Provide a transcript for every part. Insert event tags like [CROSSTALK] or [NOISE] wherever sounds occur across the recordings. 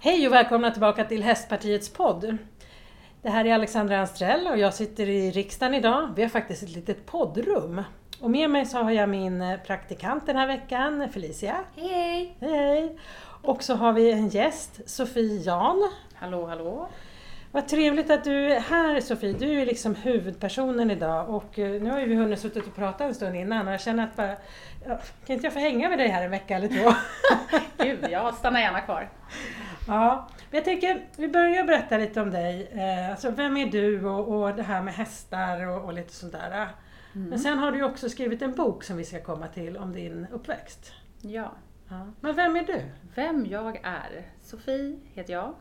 Hej och välkomna tillbaka till Hästpartiets podd. Det här är Alexandra Anstrell och jag sitter i riksdagen idag. Vi har faktiskt ett litet poddrum. Och med mig så har jag min eh, praktikant den här veckan, Felicia. Hej hej! Hej hej! Och så har vi en gäst, Sofie Jan. Hallå hallå! Vad trevligt att du är här Sofie, du är liksom huvudpersonen idag och eh, nu har ju vi hunnit suttit och prata en stund innan och jag känner att bara, kan inte jag få hänga med dig här en vecka eller två? [LAUGHS] Gud, jag stannar gärna kvar. Ja, men jag tänker vi börjar berätta lite om dig. Eh, alltså, vem är du och, och det här med hästar och, och lite sånt där. Men sen har du också skrivit en bok som vi ska komma till om din uppväxt. Ja. Ja. Men vem är du? Vem jag är? Sofie heter jag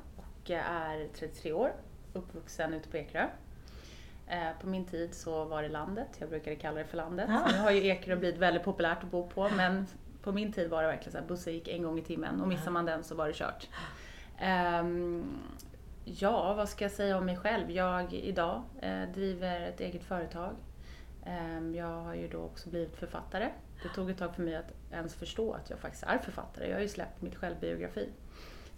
och är 33 år, uppvuxen ute på Ekerö. Eh, På min tid så var det landet, jag brukade kalla det för landet. Ja. Nu har ju Ekerö blivit väldigt populärt att bo på men på min tid var det verkligen så här, bussen gick en gång i timmen och missar man den så var det kört. Ehm, ja, vad ska jag säga om mig själv? Jag idag eh, driver ett eget företag. Ehm, jag har ju då också blivit författare. Det tog ett tag för mig att ens förstå att jag faktiskt är författare. Jag har ju släppt mitt självbiografi.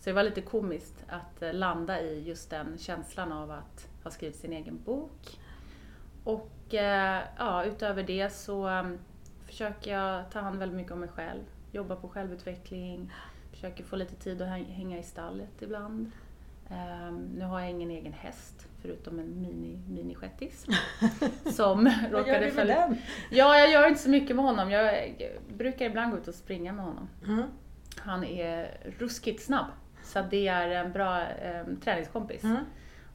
Så det var lite komiskt att eh, landa i just den känslan av att ha skrivit sin egen bok. Och eh, ja, utöver det så um, försöker jag ta hand väldigt mycket om mig själv. Jobba på självutveckling. Försöker få lite tid att häng- hänga i stallet ibland. Ehm, nu har jag ingen egen häst förutom en mini, mini-shettis. [LAUGHS] som Vad gör råkade följa... Ja, jag gör inte så mycket med honom. Jag brukar ibland gå ut och springa med honom. Mm. Han är ruskigt snabb. Så det är en bra eh, träningskompis. Mm.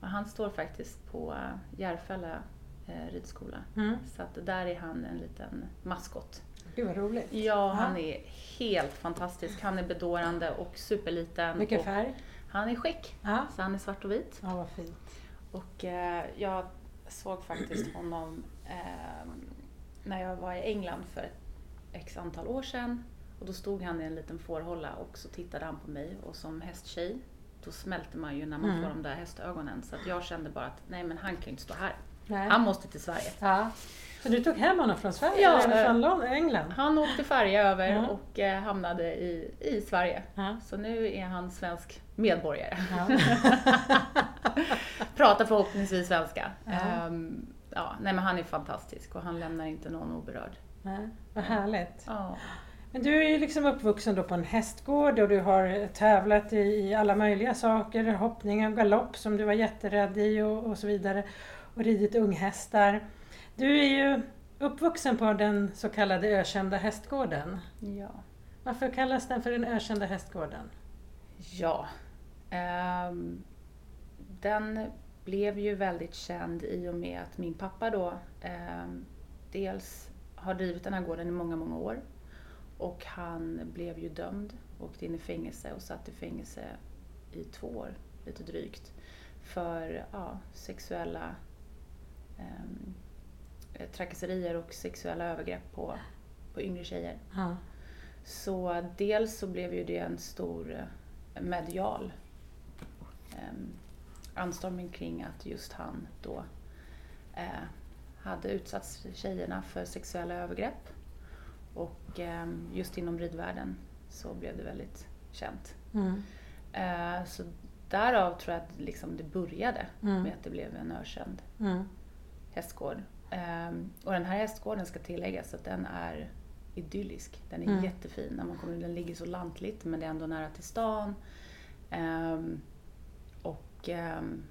Och han står faktiskt på eh, Järfälla eh, ridskola. Mm. Så att där är han en liten maskot. Gud vad roligt. Ja, han är helt fantastisk. Han är bedårande och superliten. Och färg. Han är skäck, Ja. så han är svart och vit. ja, vad fint. Och eh, jag såg faktiskt honom eh, när jag var i England för ett x antal år sedan. Och då stod han i en liten fårhålla och så tittade han på mig och som hästtjej då smälter man ju när man Mm. får de där hästögonen. Så att jag kände bara att nej men han kan ju inte stå här. Nej. Han måste till Sverige. Ja. Så du tog hem honom från Sverige? Ja, eller eh, från Lon- England? Han åkte färja över Ja. och eh, hamnade i, i Sverige. Ja. Så nu är han svensk medborgare. Ja. [LAUGHS] Pratar förhoppningsvis svenska. Ja. Ehm, ja, nej men han är fantastisk och han lämnar inte någon oberörd. Nej, vad härligt. Ja. Men du är ju liksom uppvuxen då på en hästgård och du har tävlat i, alla möjliga saker, hoppning och galopp som du var jätterädd i och, och så vidare. Och ridit unghästar. Du är ju uppvuxen på den så kallade ökända hästgården. Ja. Varför kallas den för den ökända hästgården? ja. Ehm, den blev ju väldigt känd i och med att min pappa då ehm, dels har drivit den här gården i många, många år. Och han blev ju dömd, åkte in i fängelse och satt i fängelse i två år, lite drygt, för ja, sexuella ehm, eh, trakasserier och sexuella övergrepp på, på yngre tjejer. Ja. Så dels så blev ju det en stor eh, medial eh, anstormning kring att just han då eh, hade utsatt tjejerna för sexuella övergrepp. Och eh, just inom ridvärlden så blev det väldigt känt. Mm. Eh, så därav tror jag att liksom det började Mm. med att det blev en ökänd Mm. hästgård. Ehm, och den här hästgården ska tilläggas att den är idyllisk. Den är Mm. jättefin. När man kommer, den ligger så lantligt men det är ändå nära till stan. Ehm, och ehm,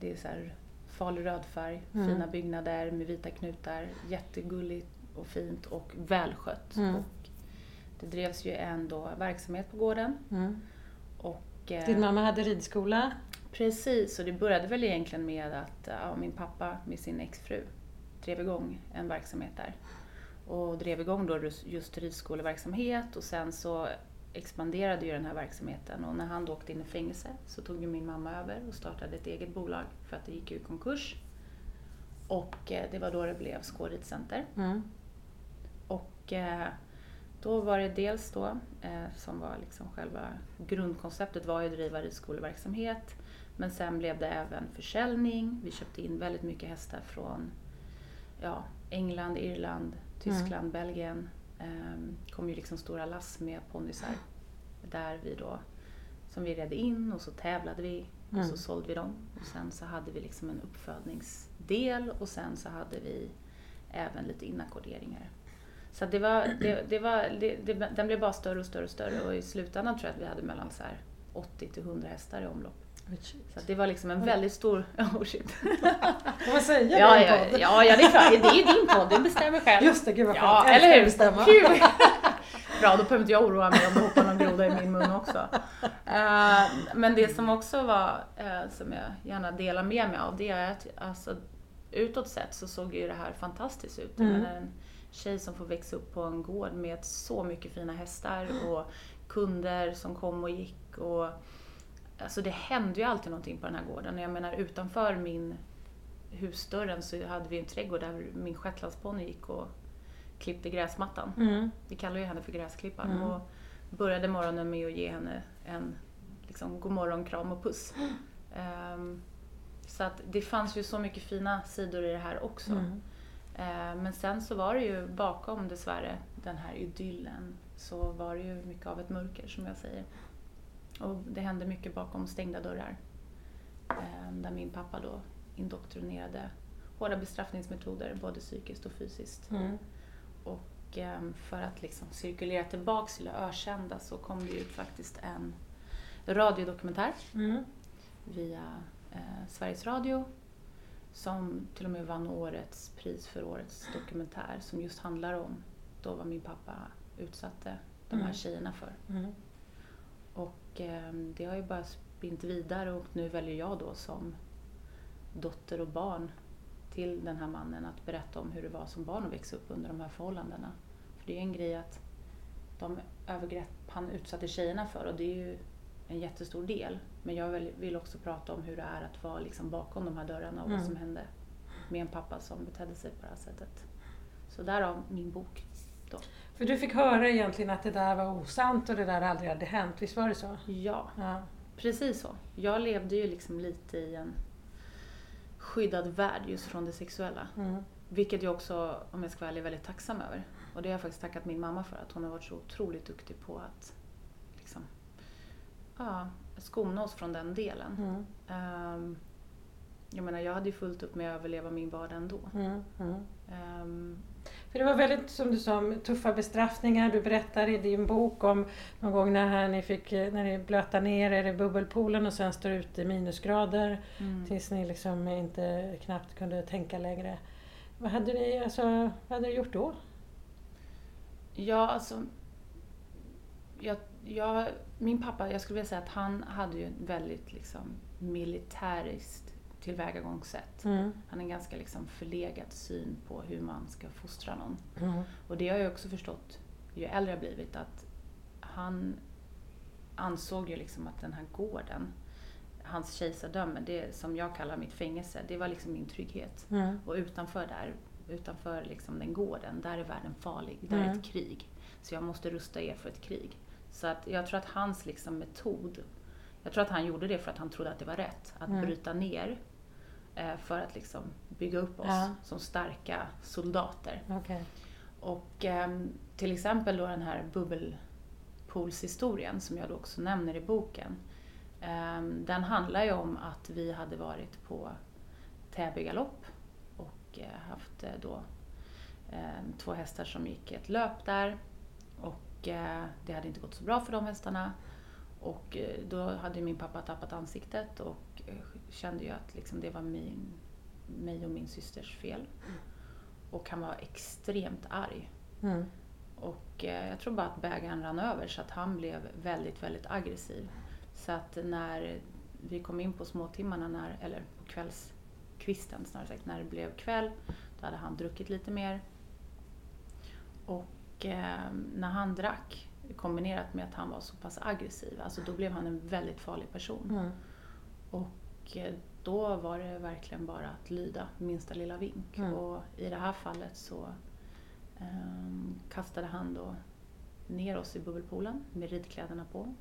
det är så här farlig röd färg, Mm. fina byggnader med vita knutar. Jättegulligt och fint och välskött. Mm. Och det drevs ju ändå verksamhet på gården. Mm. Och, eh, Din mamma hade ridskola? Precis, och det började väl egentligen med att ja, min pappa med sin exfru drev igång en verksamhet där. Och drev igång då just ridskoleverksamhet och sen så expanderade ju den här verksamheten och när han då åkte in i fängelse så tog ju min mamma över och startade ett eget bolag för att det gick ju i konkurs. Och eh, det var då det blev Skå ridcenter. Mm. Och eh, då var det dels då, eh, som var liksom själva grundkonceptet var att driva ridskoleverksamhet. Men sen blev det även försäljning. Vi köpte in väldigt mycket hästar från ja, England, Irland, Tyskland, Belgien. Eh, kom ju liksom stora lass med ponnysar. Där vi då, som vi redde in och så tävlade vi och Mm. så sålde vi dem. Och sen så hade vi liksom en uppfödningsdel och sen så hade vi även lite inackorderingar. Så det var, det, det var, det, det, den blev bara större och större och större och i slutändan tror jag att vi hade mellan så här 80 till 100 hästar i omlopp. Så det var liksom en väldigt stor... [LAUGHS] Oh shit. Får man säga Ja, det ja, podd? ja, ja, det är klart. Det är din podd, du bestämmer själv. Just det, gud vad Ja, skönt. Eller hur? bestämma. Kul! [LAUGHS] Bra, då behöver inte jag oroa mig om det hoppar någon groda i min mun också. Eh, men det som också var, eh, som jag gärna delar med mig av, det är att alltså, utåt sett så såg ju det här fantastiskt ut. Mm. Men en tjej som får växa upp på en gård med så mycket fina hästar och kunder som kom och gick. Och, alltså det hände ju alltid någonting på den här gården. Jag menar utanför min husdörren så hade vi en trädgård där min shetlandsponny gick och klippte gräsmattan. Mm. Vi kallar ju henne för gräsklipparen. Mm. Och började morgonen med att ge henne en liksom, god morgon, kram och puss. Ehm, så att det fanns ju så mycket fina sidor i det här också. Mm. Ehm, men sen så var det ju bakom dessvärre den här idyllen så var det ju mycket av ett mörker som jag säger. Och det hände mycket bakom stängda dörrar. Ehm, där min pappa då indoktrinerade hårda bestraffningsmetoder både psykiskt och fysiskt. Mm. Och ehm, för att liksom cirkulera tillbaks till det ökända så kom det ut faktiskt en radiodokumentär Mm. via eh, Sveriges Radio som till och med vann årets pris för årets dokumentär som just handlar om då vad min pappa utsatte de här Mm. tjejerna för. Mm. Och ehm, det har ju bara spint vidare och nu väljer jag då som dotter och barn till den här mannen att berätta om hur det var som barn att växa upp under de här förhållandena. För det är en grej att de övergrepp han utsatte tjejerna för och det är ju en jättestor del. Men jag vill, också prata om hur det är att vara liksom bakom de här dörrarna och vad Mm. som hände med en pappa som betedde sig på det här sättet. Så därav min bok. För du fick höra egentligen att det där var osant och det där aldrig hade hänt, visst var det så? Ja, Ja. Precis så. Jag levde ju liksom lite i en skyddad värld just från det sexuella. Mm. Vilket jag också, om jag ska vara ärlig, är väldigt tacksam över. Och det har jag faktiskt tackat min mamma för, att hon har varit så otroligt duktig på att ja, skona oss från den delen. Mm. Ehm, jag menar, jag hade ju fullt upp med att överleva min vardag ändå. Mm. Mm. Ehm, För det var väldigt, som du sa, tuffa bestraffningar. Du berättar i din bok om någon gång när här ni fick, eh, när ni blöta ner er i bubbelpoolen och sen står ute i minusgrader mm. tills ni liksom inte knappt kunde tänka längre. Vad hade, ni, alltså, vad hade du gjort då? Ja, alltså. Jag, jag, min pappa, jag skulle vilja säga att han hade ju ett väldigt liksom, militäriskt tillvägagångssätt. Mm. Han har en ganska liksom, förlegad syn på hur man ska fostra någon. Mm. Och det har jag också förstått ju äldre jag blivit att han ansåg ju liksom att den här gården, hans kejsardöme, det som jag kallar mitt fängelse, det var liksom min trygghet. Mm. Och utanför där, utanför liksom den gården, där är världen farlig. Där är Mm. ett krig. Så jag måste rusta er för ett krig. Så att jag tror att hans liksom metod, jag tror att han gjorde det för att han trodde att det var rätt. Att Mm. bryta ner eh, för att liksom bygga upp oss Ja. som starka soldater. Okej. Och ehm, till exempel då den här bubbelpoolshistorien som jag då också nämner i boken. ehm, den handlar ju om att vi hade varit på Täby galopp och eh, haft eh, då ehm, två hästar som gick ett löp där. Och det hade inte gått så bra för de hästarna. Och eh, då hade min pappa tappat ansiktet och eh, kände ju att liksom det var min, mig och min systers fel. Och han var extremt arg. Mm. Och eh, jag tror bara att bägaren rann över så att han blev väldigt, väldigt aggressiv. Så att när vi kom in på småtimmarna, när, eller på kvällskvisten snarare sagt, när det blev kväll, då hade han druckit lite mer. Och eh, när han drack, kombinerat med att han var så pass aggressiv, alltså då blev han en väldigt farlig person. Mm. Och eh, då var det verkligen bara att lyda minsta lilla vink. Mm. Och i det här fallet så ehm, kastade han då ner oss i bubbelpoolen med ridkläderna på.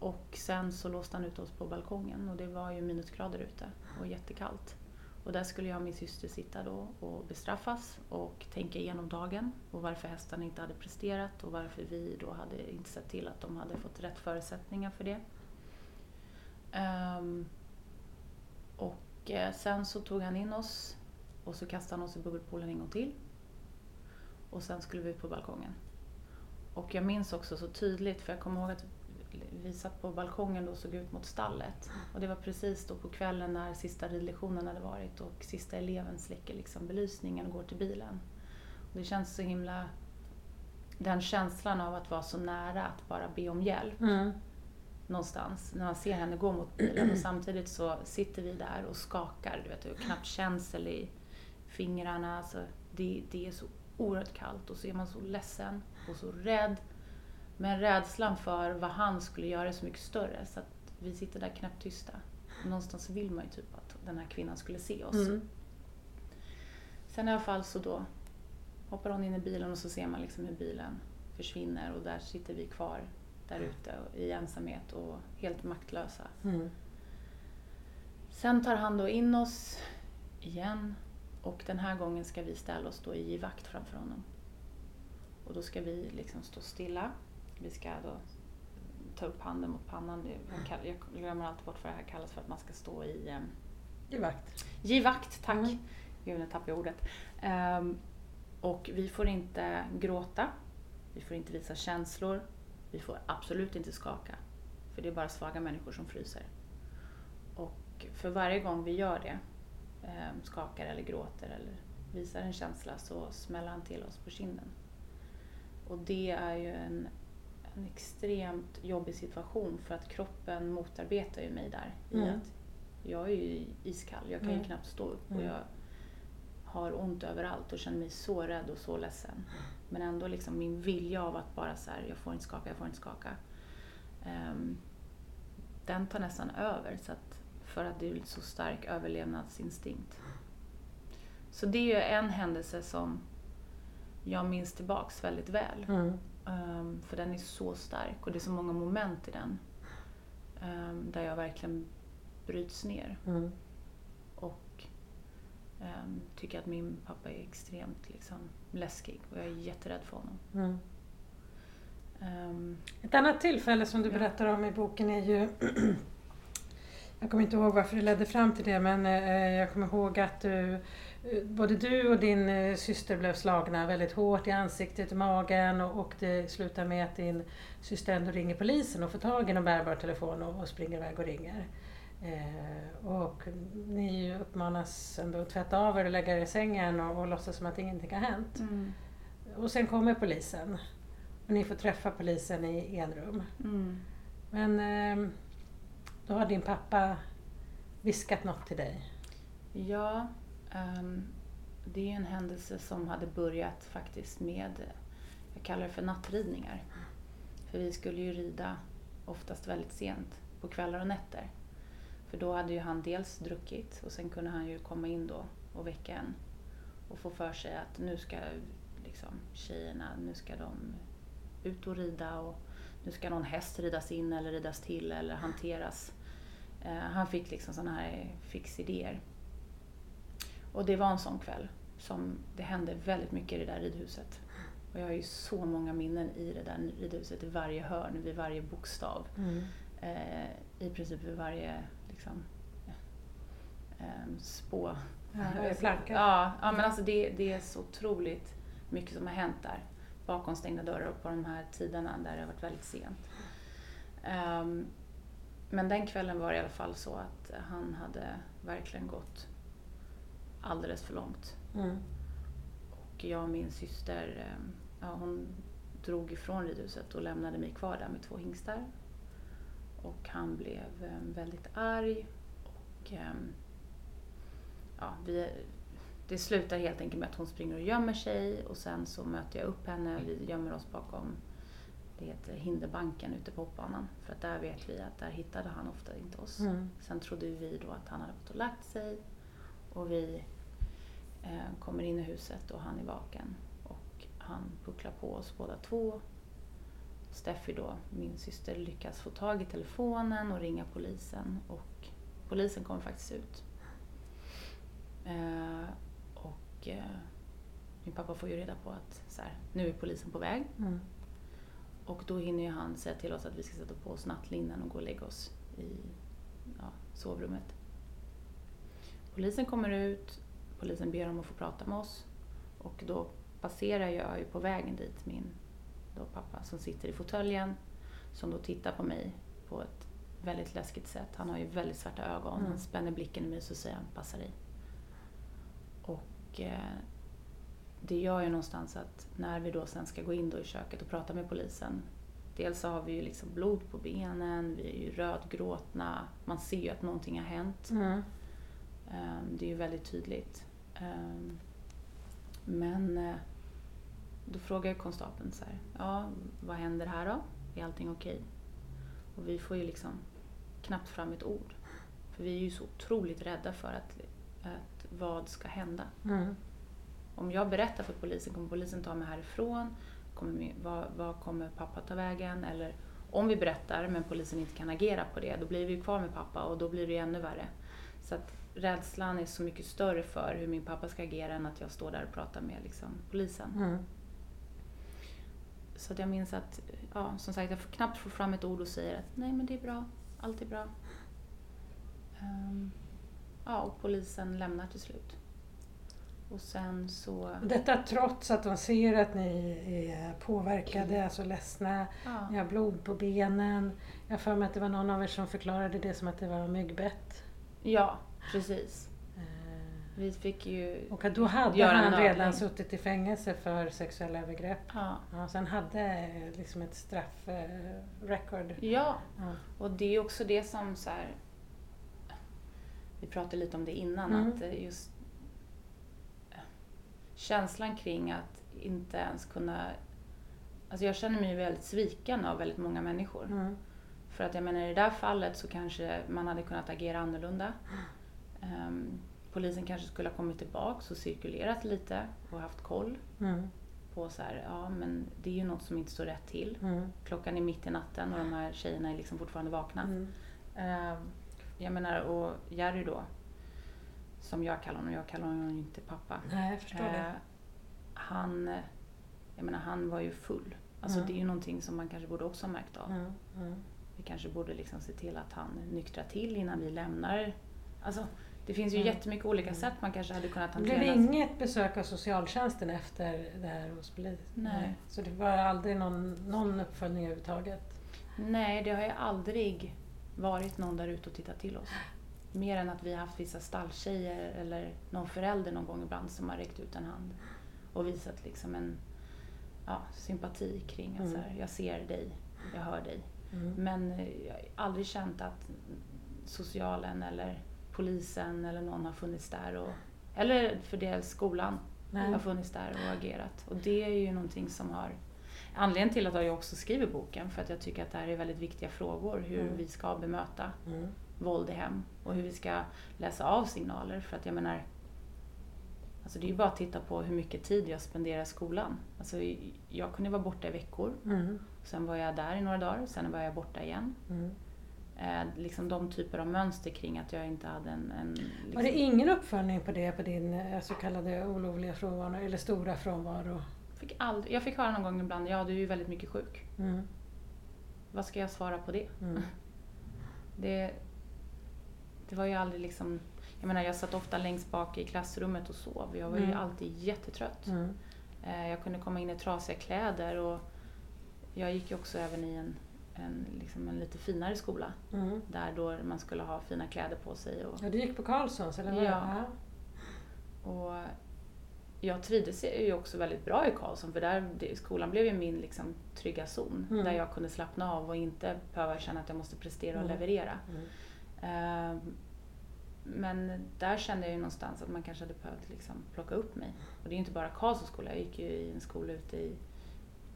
Och sen så låste han ut oss på balkongen och det var ju minusgrader ute och jättekallt. Och där skulle jag och min syster sitta då och bestraffas och tänka igenom dagen och varför hästarna inte hade presterat och varför vi då hade inte sett till att de hade fått rätt förutsättningar för det. Um, och eh, sen så tog han in oss och så kastade han oss i bubbelpoolen en gång till. Och sen skulle vi ut på balkongen. Och jag minns också så tydligt, för jag kommer ihåg att vi satt på balkongen och såg ut mot stallet. Och det var precis då på kvällen när sista ridlektionen hade varit och sista eleven släcker liksom belysningen och går till bilen. Och det känns så himla... Den känslan av att vara så nära att bara be om hjälp Mm. någonstans när man ser henne gå mot bilen och samtidigt så sitter vi där och skakar. Du vet, och knappt känsel i fingrarna. Alltså, det, det är så oerhört kallt och så är man så ledsen och så rädd. Men rädslan för vad han skulle göra är så mycket större så att vi sitter där knappt tysta. Och någonstans vill man ju typ att den här kvinnan skulle se oss. Mm. Sen i alla fall så då hoppar hon in i bilen och så ser man liksom hur bilen försvinner och där sitter vi kvar där ute i ensamhet och helt maktlösa. Mm. Sen tar han då in oss igen och den här gången ska vi ställa oss då i vakt framför honom. Och då ska vi liksom stå stilla. Vi ska då ta upp handen mot pannan. Det- jag glömmer alltid bort vad det här kallas för att man ska stå i ehm, I vakt. Ge vakt, tack. Mm. Gud, nu tappade jag ordet. Ehm, och vi får inte gråta. Vi får inte visa känslor. Vi får absolut inte skaka. För det är bara svaga människor som fryser. Och för varje gång vi gör det, ehm, skakar eller gråter eller visar en känsla så smäller han till oss på kinden. Och det är ju en, en extremt jobbig situation för att kroppen motarbetar ju mig där. I Mm. att jag är ju iskall, jag kan ju Mm. knappt stå upp och Mm. jag har ont överallt och känner mig så rädd och så ledsen. Men ändå liksom min vilja av att bara så här, jag får inte skaka, jag får inte skaka. ehm, den tar nästan över så att, för att det är så stark överlevnadsinstinkt. Så det är ju en händelse som jag minns tillbaks väldigt väl. Mm. Ehm, för den är så stark och det är så många moment i den. ehm, där jag verkligen bryts ner Mm. och ehm, tycker att min pappa är extremt liksom, läskig och jag är jätterädd för honom. Mm. Ett annat tillfälle som du Ja. berättar om i boken är ju [CLEARS THROAT] Jag kommer inte ihåg varför det ledde fram till det men eh, jag kommer ihåg att du, både du och din eh, syster blev slagna väldigt hårt i ansiktet, i magen och, och det slutar med att din syster ändå ringer polisen och får tag i en bärbar telefon och, och springer iväg och ringer. Eh, och ni uppmanas ändå att tvätta av er och lägga er i sängen och, och låtsas som att ingenting har hänt. Och sen kommer polisen och ni får träffa polisen i enrum. mm. Men eh, då har din pappa viskat något till dig. Ja, Um, det är en händelse som hade börjat faktiskt med, jag kallar det för nattridningar. För vi skulle ju rida oftast väldigt sent på kvällar och nätter. För då hade ju han dels druckit och sen kunde han ju komma in då och väcka en och få för sig att nu ska liksom tjejerna, nu ska de ut och rida och nu ska någon häst ridas in eller ridas till eller hanteras. Eh, han fick liksom sådana här fixidéer. Och det var en sån kväll som det hände väldigt mycket i det där ridhuset. Och jag har ju så många minnen i det där ridhuset, i varje hörn, vid varje bokstav. Eh, I princip vid varje liksom, eh, spå. Ja, varje planka. Ja, ja men alltså det, det är så otroligt mycket som har hänt där. Bakom stängda dörrar och på de här tiderna där det har varit väldigt sent. Ehm, men den kvällen var det i alla fall så att han hade verkligen gått alldeles för långt. Mm. Och jag och min syster, ehm, ja, hon drog ifrån ridhuset och lämnade mig kvar där med två hingstar. Och han blev ehm, väldigt arg och ehm, ja, vi, det slutar helt enkelt med att hon springer och gömmer sig och sen så möter jag upp henne. Vi gömmer oss bakom, det heter hinderbanken ute på hoppbanan. För att där vet vi att där hittade han ofta inte oss. Mm. Sen trodde vi då att han hade gått och lagt sig och vi eh, kommer in i huset och han är vaken. Och han pucklar på oss båda två. Steffi då, min syster, lyckas få tag i telefonen och ringa polisen och polisen kommer faktiskt ut. Eh, och eh, min pappa får ju reda på att så här, nu är polisen på väg. Mm. Och då hinner ju han säga till oss att vi ska sätta på oss nattlinnen och gå och lägga oss i ja, sovrummet. Polisen kommer ut, polisen ber om att få prata med oss och då passerar jag ju på vägen dit min då pappa som sitter i fåtöljen som då tittar på mig på ett väldigt läskigt sätt. Han har ju väldigt svarta ögon, Mm. han spänner blicken i mig så säger han passa dig. Och eh, det gör ju någonstans att när vi då sen ska gå in då i köket och prata med polisen Dels så har vi ju liksom blod på benen, vi är ju rödgråtna, man ser ju att någonting har hänt. Mm. Ehm, Det är ju väldigt tydligt. Ehm, Men eh, då frågar konstapeln så här, ja vad händer här då? Är allting okej? Och vi får ju liksom knappt fram ett ord. För vi är ju så otroligt rädda för att, att vad ska hända? Mm. Om jag berättar för polisen, kommer polisen ta mig härifrån? Kommer min, vad, vad kommer pappa ta vägen? Eller om vi berättar men polisen inte kan agera på det, då blir vi ju kvar med pappa och då blir det ju ännu värre. Så att rädslan är så mycket större för hur min pappa ska agera än att jag står där och pratar med liksom, polisen. Mm. Så att jag minns att, ja, som sagt, jag får knappt få fram ett ord och säger att nej men det är bra, allt är bra. Ehm, ja, och polisen lämnar till slut. Och sen så... Detta trots att de ser att ni är påverkade, alltså ledsna, Ja, ni har blod på benen. Jag har för mig att det var någon av er som förklarade det som att det var myggbett. ja precis. Eh, Vi fick ju... Och då hade Göra han redan övning. suttit i fängelse för sexuella övergrepp. Ja, Ja, så han hade eh, liksom ett straffrecord. ja, Ja. och det är också det som så här... Vi pratade lite om det innan, Mm. att eh, just eh, känslan kring att inte ens kunna... Alltså jag känner mig väldigt sviken av väldigt många människor. Mm. För att jag menar i det där fallet så kanske man hade kunnat agera annorlunda. [GASPS] Ehm, polisen kanske skulle ha kommit tillbaks och cirkulerat lite och haft koll Mm. på så här, ja men det är ju något som inte står rätt till. Mm. Klockan är mitt i natten och de här tjejerna är liksom fortfarande vakna. Mm. Ehm, jag menar, och Jerry då, som jag kallar honom, jag kallar honom ju inte pappa. Nej, jag förstår Eh, det. han, eh, jag menar han var ju full. Alltså Mm. det är ju någonting som man kanske borde också ha märkt av. Mm. Mm. Vi kanske borde liksom se till att han nyktrar till innan vi lämnar. Alltså, det finns ju Mm. jättemycket olika sätt man kanske hade kunnat Det blev hantera. inget besök av socialtjänsten efter det här hos polis? Nej. Så det var aldrig någon, någon uppföljning överhuvudtaget? Nej, det har ju aldrig varit någon där ute och tittat till oss. Mer än att vi har haft vissa stalltjejer eller någon förälder någon gång ibland som har räckt ut en hand och visat liksom en ja, sympati kring att Mm. så här, jag ser dig, jag hör dig. Mm. Men eh, jag har aldrig känt att socialen eller polisen eller någon har funnits där och eller för det skolan Nej. har funnits där och agerat. Och det är ju någonting som har Anledningen till att jag också skriver boken för att jag tycker att det här är väldigt viktiga frågor. Hur Mm. vi ska bemöta Mm. våld i hem och hur vi ska läsa av signaler. För att jag menar, alltså det är ju bara att titta på hur mycket tid jag spenderar i skolan. Alltså jag kunde vara borta i veckor, Mm. sen var jag där i några dagar, sen var jag borta igen. Mm. Eh, liksom de typer av mönster kring att jag inte hade en... en liksom, Var det ingen uppföljning på det på din eh, så kallade olovliga frånvaro eller stora frånvaro? fick aldrig, jag fick höra någon gång ibland, ja du är ju väldigt mycket sjuk. Mm. Vad ska jag svara på det? Mm. [LAUGHS] Det, det var ju aldrig liksom... Jag menar jag satt ofta längst bak i klassrummet och sov. Jag var ju Mm. alltid jättetrött. Mm. Eh, Jag kunde komma in i trasiga kläder och jag gick ju också även i en, en, liksom en lite finare skola. Mm. Där då man skulle ha fina kläder på sig. Och, Ja, du gick på Carlssons eller vad? Ja. och jag trivdes ju också väldigt bra i Karlsson för där, skolan blev ju min liksom, trygga zon. Mm. Där jag kunde slappna av och inte behöva känna att jag måste prestera och Mm. leverera. Mm. Ehm, Men där kände jag ju någonstans att man kanske hade behövt liksom plocka upp mig. Och det är ju inte bara Karlssons skola, jag gick ju i en skola ute i,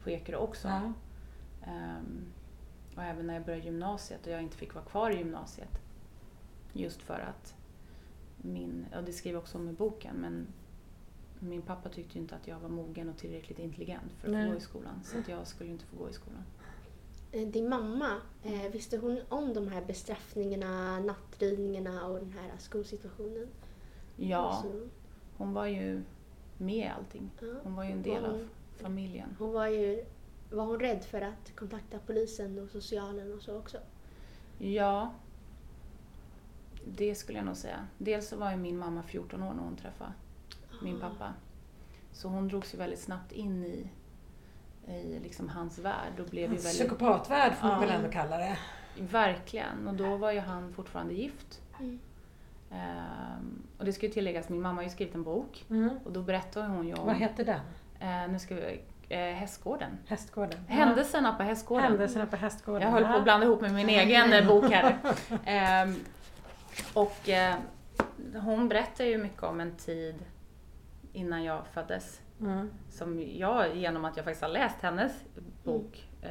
på Ekerö också. Ja. Ehm, och även när jag började gymnasiet och jag inte fick vara kvar i gymnasiet. Just för att min, och det skriver jag också om i boken, men min pappa tyckte ju inte att jag var mogen och tillräckligt intelligent för att Nej. gå i skolan. Så att jag skulle inte få gå i skolan. Eh, Din mamma, eh, visste hon om de här bestraffningarna, nattrivningarna och den här skolsituationen? Ja, Så, hon var ju med i allting. Hon var ju en del av familjen. Hon var ju var hon rädd för att kontakta polisen och socialen och så också? Ja, Det skulle jag nog säga. Dels så var ju min mamma 14 år när hon träffade min pappa. Så hon drogs ju väldigt snabbt in i, i liksom hans värld och blev Hans väldigt... Psykopatvärld får man Ja. väl ändå kalla det. Verkligen. Och då var ju han fortfarande gift. Mm. Ehm, och det ska ju tilläggas, min mamma har ju skrivit en bok Mm. och då berättar hon ju om... Vad heter den? Eh, nu ska vi... Eh, Hästgården. Hästgården? Händelserna på Hästgården. Händelserna på Hästgården. Jag höll på att blanda ihop med min egen eh, bok här. [LAUGHS] Ehm, och eh, hon berättar ju mycket om en tid innan jag föddes. Mm. Som jag, genom att jag faktiskt har läst hennes bok, eh,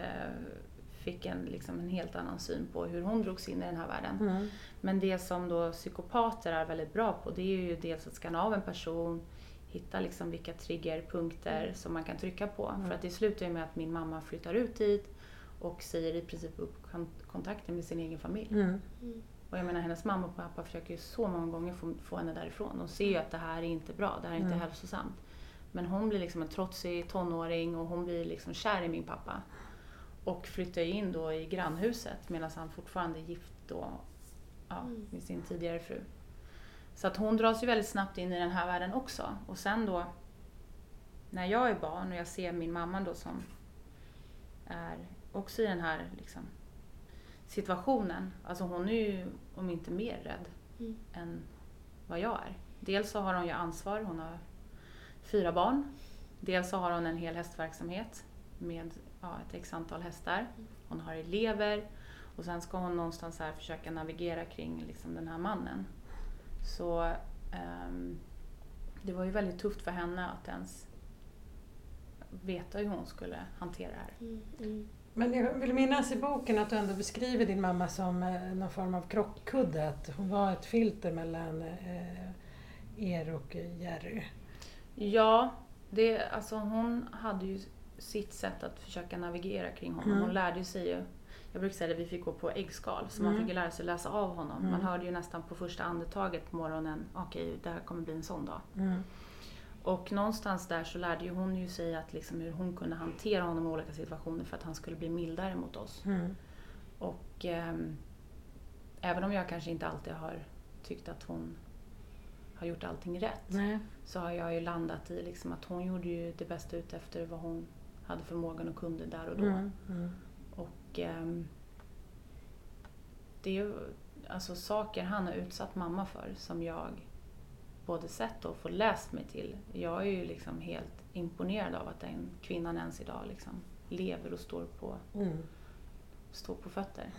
fick en, liksom en helt annan syn på hur hon drogs in i den här världen. Mm. Men det som då psykopater är väldigt bra på, det är ju dels att skanna av en person, hitta liksom vilka triggerpunkter som man kan trycka på. Mm. För att det slutar ju med att min mamma flyttar ut dit och säger i princip upp kon- kontakten med sin egen familj. Mm. Mm. Och jag menar hennes mamma och pappa försöker ju så många gånger få, få henne därifrån. De ser ju att det här är inte bra, det här är inte Mm. hälsosamt. Men hon blir liksom en trotsig tonåring och hon blir liksom kär i min pappa. Och flyttar ju in då i grannhuset medan han fortfarande är gift då, ja, Mm. med sin tidigare fru. Så att hon dras ju väldigt snabbt in i den här världen också. Och sen då, när jag är barn och jag ser min mamma då som är också i den här liksom, situationen. Alltså hon är ju, om inte mer rädd Mm. än vad jag är. Dels så har hon ju ansvar, hon har fyra barn. Dels så har hon en hel hästverksamhet med ja, ett x antal hästar. Hon har elever och sen ska hon någonstans här försöka navigera kring liksom den här mannen. Så ehm, det var ju väldigt tufft för henne att ens veta hur hon skulle hantera det här. Mm. Mm. Men jag vill minnas i boken att du ändå beskriver din mamma som eh, någon form av krockkudde. Att hon var ett filter mellan eh, er och Jerry. Ja, det, alltså hon hade ju sitt sätt att försöka navigera kring honom. Mm. Hon lärde sig ju, jag brukar säga att vi fick gå på äggskal, så man Mm. fick ju lära sig läsa av honom. Man Mm. hörde ju nästan på första andetaget på morgonen, okej det här kommer bli en sån dag. Mm. Och någonstans där så lärde ju hon ju sig att liksom hur hon kunde hantera honom i olika situationer för att han skulle bli mildare mot oss. Mm. Och ehm, även om jag kanske inte alltid har tyckt att hon har gjort allting rätt Nej. så har jag ju landat i liksom att hon gjorde ju det bästa ut efter vad hon hade förmågan och kunde där och då. Mm. Mm. Och ehm, det är ju alltså saker han har utsatt mamma för som jag både sett och fått läst mig till. Jag är ju liksom helt imponerad av att den kvinnan ens idag liksom lever och står på, Mm. står på fötter.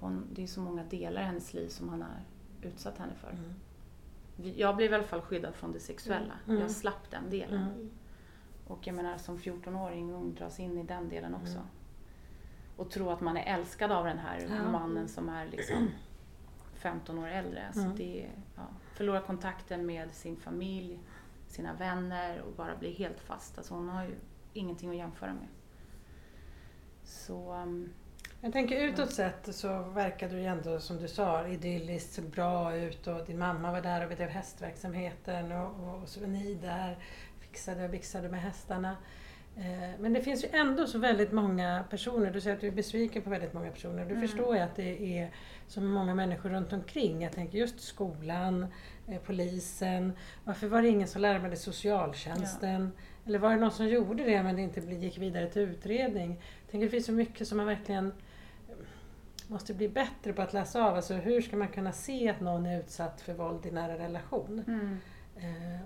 Hon, det är så många delar i hennes liv som han har utsatt henne för. Mm. Jag blev i alla fall skyddad från det sexuella. Mm. Jag slapp den delen. Och jag menar som 14-åring ung dras in i den delen också. Mm. Och tro att man är älskad av den här Ja. mannen som är liksom 15 år äldre. Alltså Mm. det, ja, förlora kontakten med sin familj, sina vänner och bara bli helt fast. Alltså hon har ju ingenting att jämföra med. Så um, Jag tänker utåt sett så verkade du ju ändå som du sa idylliskt, såg bra ut och din mamma var där och bedrev hästverksamheten och, och, och så var ni där, fixade och vixade med hästarna. Eh, Men det finns ju ändå så väldigt många personer, du säger att du är besviken på väldigt många personer. Du Mm. förstår ju att det är så många människor runt omkring. Jag tänker just skolan, eh, polisen. Varför var det ingen som larmade socialtjänsten? Eller var det någon som gjorde det men det inte gick vidare till utredning? Jag tänker det finns så mycket som man verkligen eh, måste bli bättre på att läsa av. Alltså hur ska man kunna se att någon är utsatt för våld i nära relation? mm,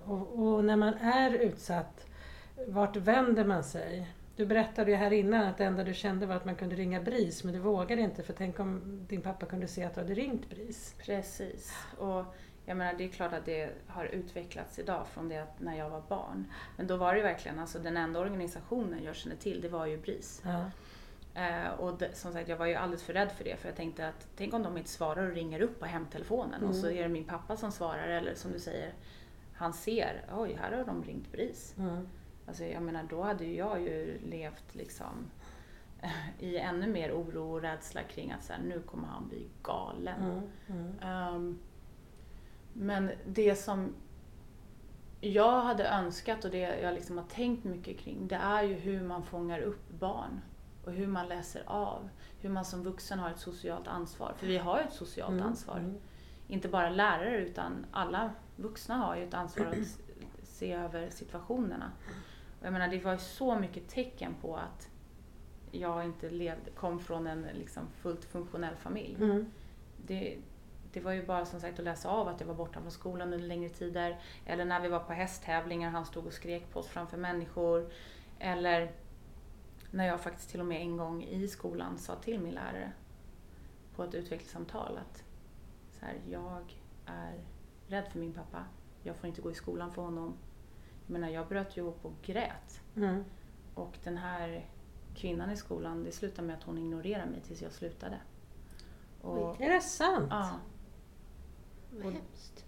och, och när man är utsatt, vart vänder man sig? Du berättade ju här innan att det enda du kände var att man kunde ringa BRIS men du vågade inte för tänk om din pappa kunde se att du hade ringt BRIS. precis. Och jag menar det är klart att det har utvecklats idag från det att när jag var barn. Men då var det verkligen, alltså den enda organisationen jag kände till det var ju BRIS. Ja. Eh, och det, som sagt, jag var ju alldeles för rädd för det för jag tänkte att tänk om de inte svarar och ringer upp på hemtelefonen och så Mm. är det min pappa som svarar eller som du säger, han ser, oj här har de ringt BRIS. Mm. Alltså jag menar då hade ju jag ju levt liksom [LAUGHS] i ännu mer oro och rädsla kring att så här, nu kommer han bli galen. Mm. Mm. Ehm, men det som jag hade önskat och det jag liksom har tänkt mycket kring det är ju hur man fångar upp barn och hur man läser av. Hur man som vuxen har ett socialt ansvar. För vi har ju ett socialt Mm, ansvar. mm. Inte bara lärare utan alla vuxna har ju ett ansvar att se över situationerna. Och jag menar det var ju så mycket tecken på att jag inte levde, kom från en liksom fullt funktionell familj. Mm. Det, det var ju bara som sagt att läsa av att jag var borta från skolan under längre tider. Eller när vi var på hästtävlingar, han stod och skrek på oss framför människor. Eller när jag faktiskt till och med en gång i skolan sa till min lärare på ett utvecklingssamtal att så här, jag är rädd för min pappa. Jag får inte gå i skolan för honom. Jag menar, jag bröt ju ihop och grät. Mm. Och den här kvinnan i skolan, det slutade med att hon ignorerade mig tills jag slutade. Och, Är det sant? ja, Vad hemskt.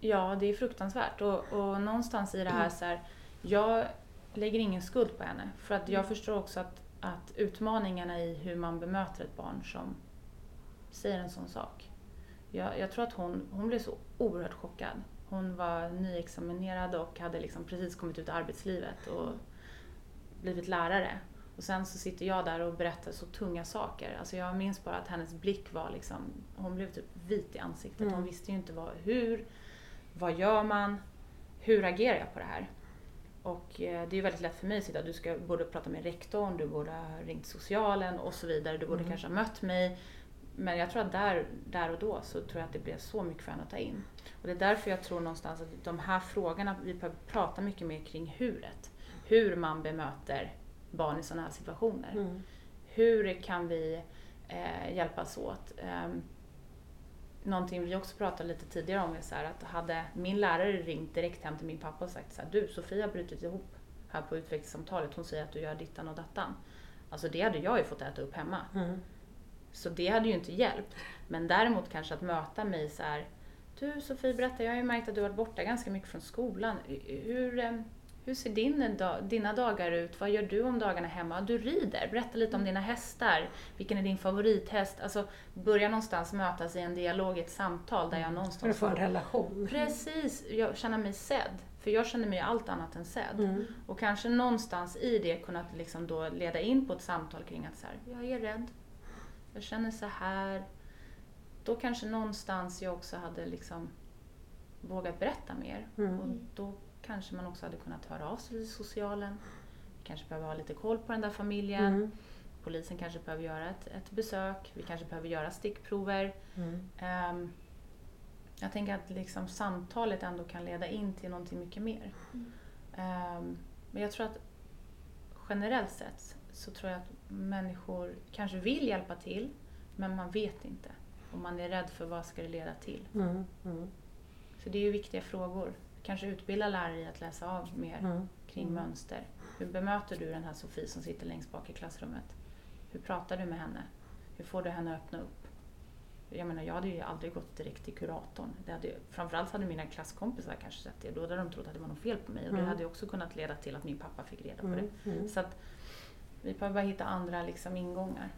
Ja, det är fruktansvärt. Och, och någonstans i det här så här, jag lägger ingen skuld på henne. För att jag förstår också att, att utmaningarna i hur man bemöter ett barn som säger en sån sak. Jag, jag tror att hon, hon blev så oerhört chockad. Hon var nyexaminerad och hade liksom precis kommit ut i arbetslivet och blivit lärare. Och sen så sitter jag där och berättar så tunga saker. Alltså jag minns bara att hennes blick var liksom, hon blev typ vit i ansiktet. Mm. Hon visste ju inte vad, hur, vad gör man, hur agerar jag på det här? Och eh, det är ju väldigt lätt för mig att sitta, du ska, borde prata med rektorn, du borde ha ringt socialen och så vidare. Du borde Mm. kanske ha mött mig. Men jag tror att där, där och då så tror jag att det blev så mycket för henne att ta in. Och det är därför jag tror någonstans att de här frågorna, vi behöver prata mycket mer kring huret. Hur man bemöter barn i sådana här situationer. Mm. Hur kan vi eh, hjälpas åt? Um, någonting vi också pratade lite tidigare om är så här att hade min lärare ringt direkt hem till min pappa och sagt så här, du Sofia har brutit ihop här på utvecklingssamtalet, hon säger att du gör dittan och dattan. Alltså det hade jag ju fått äta upp hemma. Mm. Så det hade ju inte hjälpt. Men däremot kanske att möta mig så här. Du Sofie, berätta, jag har ju märkt att du har varit borta ganska mycket från skolan. Hur, eh, hur ser din, dag- dina dagar ut? Vad gör du om dagarna hemma? Du rider, berätta lite om dina hästar. Vilken är din favorithäst? Alltså börja någonstans mötas i en dialog, ett samtal där jag För att någonstans få en relation. Precis, jag känner mig sedd. För jag känner mig allt annat än sedd. Mm. Och kanske någonstans i det kunnat liksom då leda in på ett samtal kring att så här, jag är rädd, jag känner så här. Då kanske någonstans jag också hade liksom vågat berätta mer. Mm. Och då kanske man också hade kunnat höra av sig till socialen. Vi kanske behöver ha lite koll på den där familjen. Mm. Polisen kanske behöver göra ett, ett besök. Vi kanske behöver göra stickprover. Mm. Ehm, jag tänker att liksom samtalet ändå kan leda in till någonting mycket mer. Ehm, men jag tror att generellt sett så tror jag att människor kanske vill hjälpa till men man vet inte. Och man är rädd för vad ska det leda till. Mm. Mm. Så det är ju viktiga frågor. Kanske utbilda lärare i att läsa av mer Mm. kring mönster. Hur bemöter du den här Sofie som sitter längst bak i klassrummet? Hur pratar du med henne? Hur får du henne att öppna upp? Jag menar, jag hade ju aldrig gått direkt till kuratorn. Det hade, framförallt hade mina klasskompisar kanske sett det. Då hade de trott att det var något fel på mig. Och det hade också kunnat leda till att min pappa fick reda på det. Så att vi behöver bara hitta andra liksom, ingångar.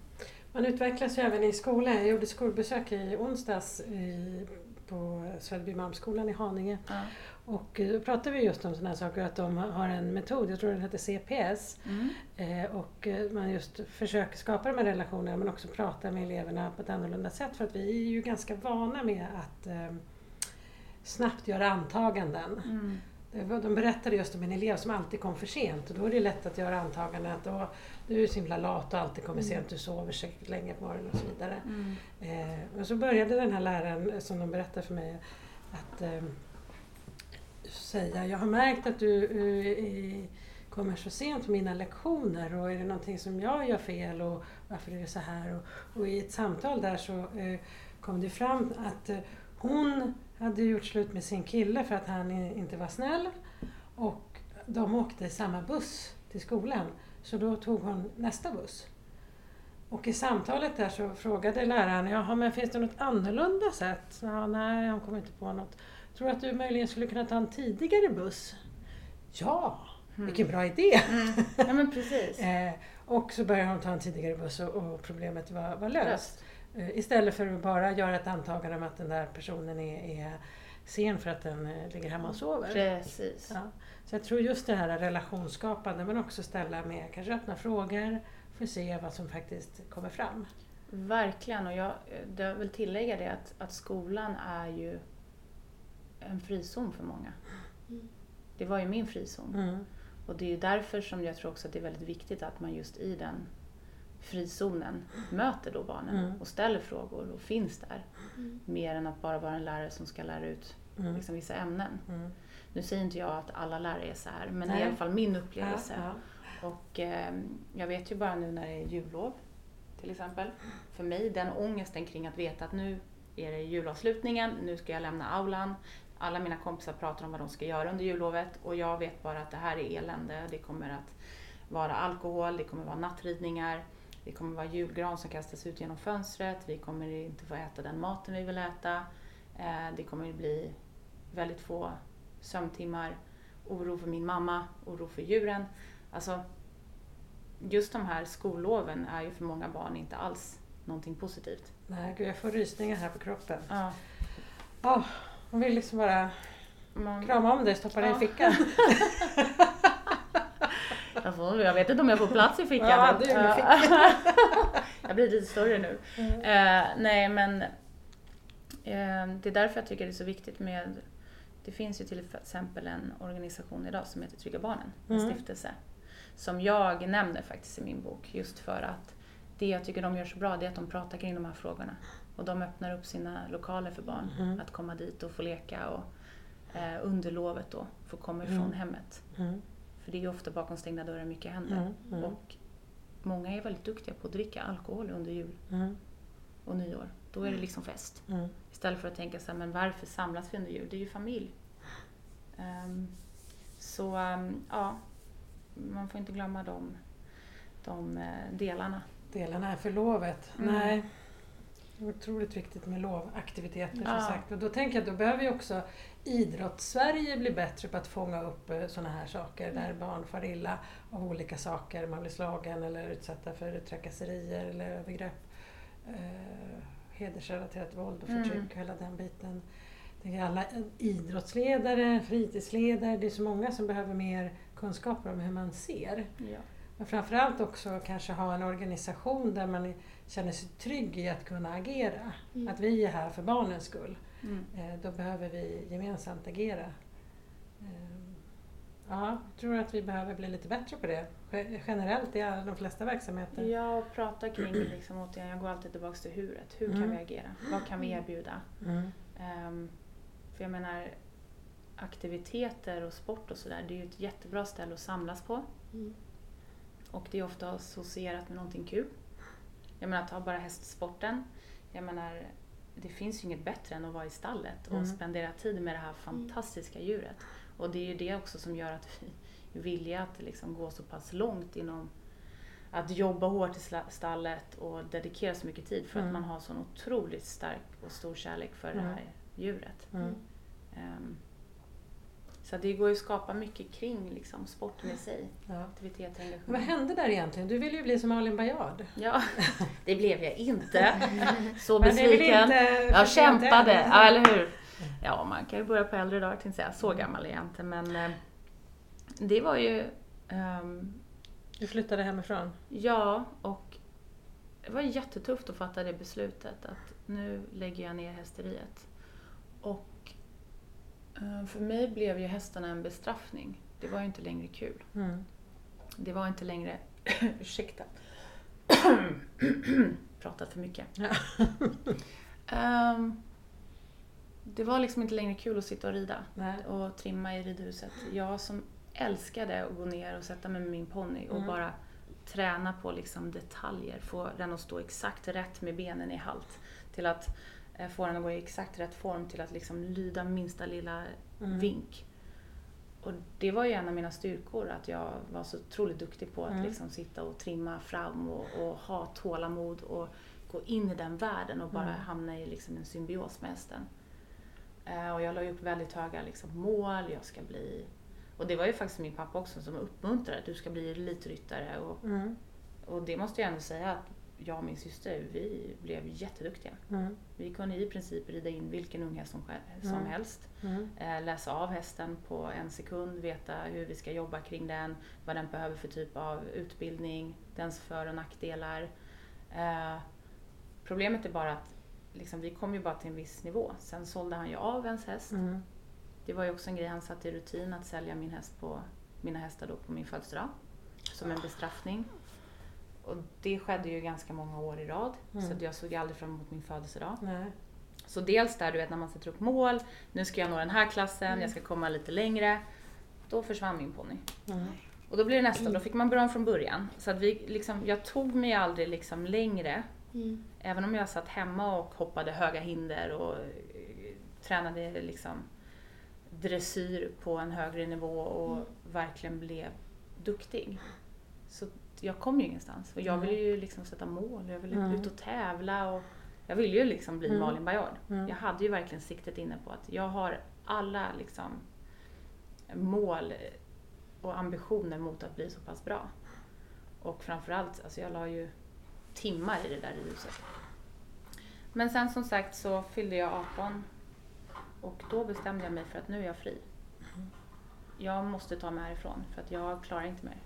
Man utvecklas ju även i skolan. Jag gjorde skolbesök i onsdags i, på Söderbymalmsskolan i Haninge. Ja. Och då pratade vi just om sådana här saker, att de har en metod, jag tror den heter CPS. Mm. Eh, och eh, man just försöker skapa de här relationerna men också prata med eleverna på ett annorlunda sätt. För att vi är ju ganska vana med att eh, snabbt göra antaganden. Mm. Var- De berättade just om en elev som alltid kom för sent och då är det lätt att göra antaganden att "Åh, du är så himla lat och alltid kommer sent, du sover säkert länge på morgonen och så vidare. Mm. Eh, men så började den här läraren, eh, som de berättade för mig, att eh, säga jag har märkt att du eh, kommer så sent på mina lektioner och är det någonting som jag gör fel och varför är det så här? Och, och i ett samtal där så eh, kom det fram att eh, hon hade gjort slut med sin kille för att han inte var snäll och de åkte i samma buss till skolan så då tog hon nästa buss. Och i samtalet där så frågade läraren, jaha men finns det något annorlunda sätt? Ja, nej, hon kom inte på något. Tror du att du möjligen skulle kunna ta en tidigare buss? Ja, Mm. vilken bra idé! Mm. Ja men precis. [LAUGHS] Eh, och så började hon ta en tidigare buss och, och problemet var, var löst. Löst. Eh, istället för att bara göra ett antagande om att den där personen är, är sen för att den eh, ligger hemma och sover. Precis. Ja. Så jag tror just det här relationsskapande men också ställa med kanske öppna frågor, får se vad som faktiskt kommer fram. Verkligen, och jag, jag vill tillägga det att, att skolan är ju en frizon för många. Mm. Det var ju min frizon. Mm. Och det är ju därför som jag tror också att det är väldigt viktigt att man just i den frizonen möter då barnen Mm. och ställer frågor och finns där. Mm. Mer än att bara vara en lärare som ska lära ut Mm. liksom, vissa ämnen. Mm. Nu säger inte jag att alla lärare är så här, men det är Nej. i alla fall min upplevelse. Ja, Och eh, jag vet ju bara nu när det är jullov till exempel. För mig, den ångesten kring att veta att nu är det julavslutningen, nu ska jag lämna aulan. Alla mina kompisar pratar om vad de ska göra under jullovet och jag vet bara att det här är elände. Det kommer att vara alkohol, det kommer vara nattridningar, det kommer vara julgran som kastas ut genom fönstret, vi kommer inte få äta den maten vi vill äta. Eh, det kommer bli väldigt få sömntimmar, oro för min mamma, oro för djuren. Alltså, just de här skolloven är ju för många barn inte alls någonting positivt. Nej, gud, jag får rysningar här på kroppen. Ja, Oh, hon vill liksom bara man, krama om dig och stoppa dig Ja. i fickan. [LAUGHS] jag, vet inte om jag får plats i fickan. Ja, du är i Ja. [LAUGHS] jag blir lite större nu. Mm. Eh, nej men eh, det är därför jag tycker det är så viktigt med Det finns ju till exempel en organisation idag som heter Trygga Barnen, en Mm. stiftelse. Som jag nämner faktiskt i min bok just för att det jag tycker de gör så bra det är att de pratar kring de här frågorna. Och de öppnar upp sina lokaler för barn Mm. att komma dit och få leka och eh, under lovet då få komma ifrån Mm. hemmet. Mm. För det är ju ofta bakom stängda dörrar mycket händer. Mm. Mm. Och många är väldigt duktiga på att dricka alkohol under jul Mm. och nyår. Då är det liksom fest. Mm. Istället för att tänka så här, men varför samlas vi under jul? Det är ju familj. Ehm, så ehm, ja, man får inte glömma de, de eh, delarna. Delarna är för lovet. Mm. Nej. Det är otroligt viktigt med lovaktiviteter Ja. som sagt. Och då tänker jag att då behöver ju också idrotts-Sverige bli bättre på att fånga upp sådana här saker där barn far illa av olika saker. Man blir slagen eller utsatta för trakasserier eller övergrepp. Eh, hedersrelaterat våld och förtryck Mm. och hela den biten. Jag tänker alla idrottsledare, fritidsledare, det är så många som behöver mer kunskaper om hur man ser. Ja. Men framförallt också kanske ha en organisation där man känner sig trygg i att kunna agera. Mm. Att vi är här för barnens skull. Mm. Eh, Då behöver vi gemensamt agera. Eh, Ja, jag tror att vi behöver bli lite bättre på det. Ge- Generellt i alla, de flesta verksamheter. ja, och prata kring liksom, återigen, jag går alltid tillbaka till huret. Hur kan Mm. vi agera? Vad kan vi erbjuda? Mm. Ehm, för jag menar, aktiviteter och sport och sådär, det är ju ett jättebra ställe att samlas på. Mm. Och det är ofta associerat med någonting kul. Jag menar, ta bara hästsporten. Jag menar, det finns ju inget bättre än att vara i stallet och Mm. spendera tid med det här fantastiska djuret. Och det är ju det också som gör att vi är villiga att liksom gå så pass långt inom att jobba hårt i stallet och dedikera så mycket tid för Mm. att man har sån otroligt stark och stor kärlek för det Mm. här djuret. Mm. Så det går ju att skapa mycket kring liksom, sporten i sig. Ja. Men engagemang. vad hände där egentligen? Du ville ju bli som Malin Baryard. Ja, [LAUGHS] det blev jag inte. Så besviken. inte Jag kämpade, ja, eller hur? Ja, man kan ju börja på äldre dagar, tänkte jag. Så gammal är jag inte, men eh, det var ju... ehm, Du flyttade hemifrån. ja, och det var jättetufft att fatta det beslutet att nu lägger jag ner hästeriet. Eh, för mig blev ju hästarna en bestraffning. Det var ju inte längre kul. Mm. Det var inte längre... [COUGHS] ursäkta. [COUGHS] Pratat för mycket. [LAUGHS] Ehm, det var liksom inte längre kul att sitta och rida Nej. och trimma i ridhuset. Jag som älskade att gå ner och sätta mig med min ponny och Mm. bara träna på liksom detaljer, få den att stå exakt rätt med benen i halt. Till att eh, få den att gå i exakt rätt form, till att liksom lyda minsta lilla Mm. vink. Och det var ju en av mina styrkor, att jag var så otroligt duktig på att Mm. liksom sitta och trimma fram och, och ha tålamod och gå in i den världen och bara Mm. hamna i liksom en symbios med hästen. Eh, och jag la upp väldigt höga liksom, mål, jag ska bli... Och det var ju faktiskt min pappa också som uppmuntrade, du ska bli elitryttare. Och, Mm. och det måste jag ändå säga att jag och min syster, vi blev jätteduktiga. Mm. Vi kunde i princip rida in vilken unghäst som, som Mm. helst. Mm. Eh, läsa av hästen på en sekund, veta hur vi ska jobba kring den, vad den behöver för typ av utbildning, dens för och nackdelar. Eh, problemet är bara att liksom, vi kom ju bara till en viss nivå. Sen sålde han ju av ens häst. Mm. Det var ju också en grej han satte i rutin att sälja min häst på, mina hästar då på min födelsedag. Som en bestraffning. Och det skedde ju ganska många år i rad. Mm. Så att jag såg aldrig fram emot min födelsedag. Nej. Så dels där du vet när man sätter upp mål, nu ska jag nå den här klassen, Mm. jag ska komma lite längre. Då försvann min ponny. Mm. Och då blir det nästa, då fick man börja om från början. Så att vi, liksom, jag tog mig aldrig liksom längre, Mm. även om jag satt hemma och hoppade höga hinder och eh, tränade liksom dressyr på en högre nivå och Mm. verkligen blev duktig. Så jag kom ju ingenstans. Och jag Mm. ville ju liksom sätta mål, jag ville Mm. ut och tävla och jag ville ju liksom bli Mm. Malin Baryard. Mm. Jag hade ju verkligen siktet inne på att jag har alla liksom mål och ambitioner mot att bli så pass bra. Och framförallt, alltså jag la ju timmar i det där huset. Men sen som sagt så fyllde jag 18 och då bestämde jag mig för att nu är jag fri. Jag måste ta mig härifrån för att jag klarar inte mer.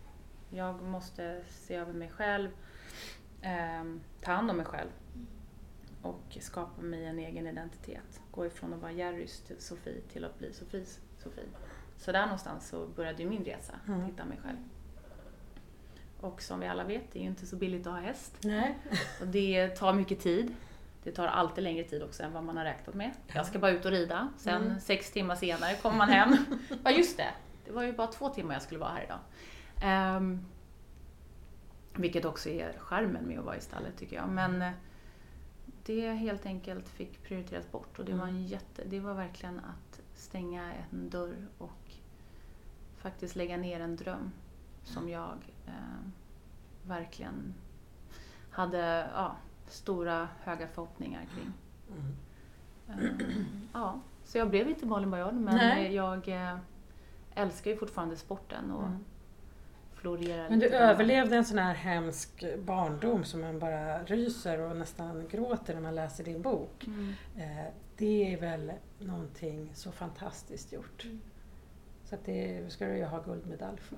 Jag måste se över mig själv, ehm, ta hand om mig själv och skapa mig en egen identitet. Gå ifrån att vara Jerrys till Sofie till att bli Sofies Sofie. Så där någonstans så började min resa, Mm. hitta mig själv. Och som vi alla vet, det är ju inte så billigt att ha häst. Nej. Och det tar mycket tid. Det tar alltid längre tid också än vad man har räknat med. Jag ska bara ut och rida, sen Mm. sex timmar senare kommer man hem. [LAUGHS] ja just det, det var ju bara två timmar jag skulle vara här idag. Ehm, vilket också är skärmen med att vara i stallet tycker jag. Men eh, det helt enkelt fick prioriteras bort och det var, en jätte, det var verkligen att stänga en dörr och faktiskt lägga ner en dröm som jag eh, verkligen hade ja, stora, höga förhoppningar kring. Mm. Eh, ja, så jag blev inte Malin Baryard men Nej. jag eh, älskar ju fortfarande sporten och Mm. Florerar Men du överlevde en sån här hemsk barndom som man bara ryser och nästan gråter när man läser din bok. Mm. Eh, Det är väl någonting så fantastiskt gjort. Mm. Så att det ska du ju ha guldmedalj för.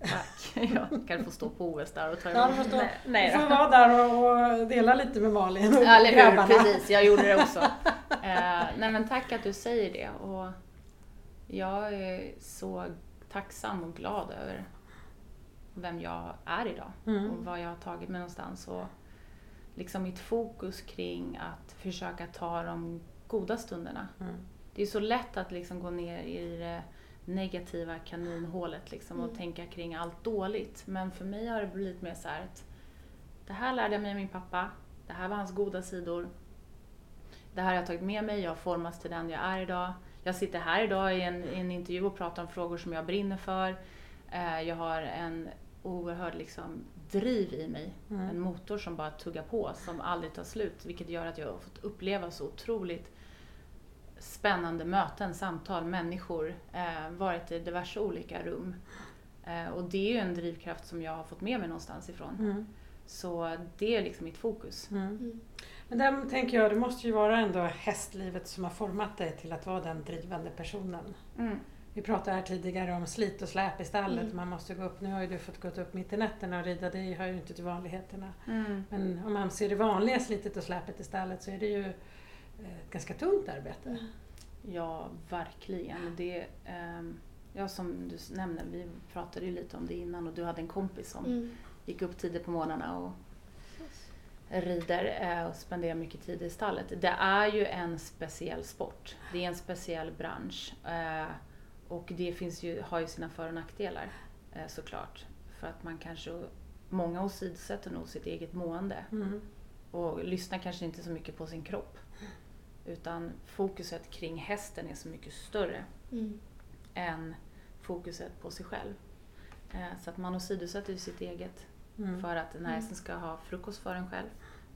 Tack. [LAUGHS] Jag kan få stå på OS där och ta Ja, du får, stå, Nej, du får vara där och, dela lite med Malin och Ja, eller hur, grabbarna. precis. Jag gjorde det också. [LAUGHS] Eh, nej men tack att du säger det. Och jag är så tacksam och glad över vem jag är idag Mm. och vad jag har tagit mig någonstans. Och liksom mitt fokus kring att försöka ta de goda stunderna. Mm. Det är så lätt att liksom gå ner i det negativa kaninhålet liksom och Mm. tänka kring allt dåligt. Men för mig har det blivit mer så här att det här lärde jag mig av min pappa. Det här var hans goda sidor. Det här har jag tagit med mig, jag har formats till den jag är idag. Jag sitter här idag i en, i en intervju och pratar om frågor som jag brinner för. Eh, jag har en oerhörd liksom, driv i mig. Mm. En motor som bara tuggar på, som aldrig tar slut. Vilket gör att jag har fått uppleva så otroligt spännande möten, samtal, människor. Eh, varit i diverse olika rum. Eh, och det är ju en drivkraft som jag har fått med mig någonstans ifrån. Mm. Så det är liksom mitt fokus. Mm. Mm. Men där tänker jag, det måste ju vara ändå hästlivet som har format dig till att vara den drivande personen. Vi pratade här tidigare om slit och släp i stallet. Mm. Man måste gå upp. Nu har ju du fått gå upp mitt i nätterna och rida. Det hör ju inte till vanligheterna. Mm. Men om man ser det vanliga slitet och släpet i stallet så är det ju eh, ett ganska tungt arbete. Ja, verkligen. Det, ehm, ja, som du nämner, vi pratade ju lite om det innan och du hade en kompis som Mm. gick upp tidigt på morgnarna och rider eh, och spenderar mycket tid i stallet. Det är ju en speciell sport. Det är en speciell bransch. Och det finns ju, har ju sina för och nackdelar eh, såklart. För att man kanske, många åsidosätter nog sitt eget mående Mm. och lyssnar kanske inte så mycket på sin kropp. Utan fokuset kring hästen är så mycket större Mm. än fokuset på sig själv. Eh, Så att man åsidosätter ju sitt eget Mm. för att den här Mm. hästen ska ha frukost för en själv.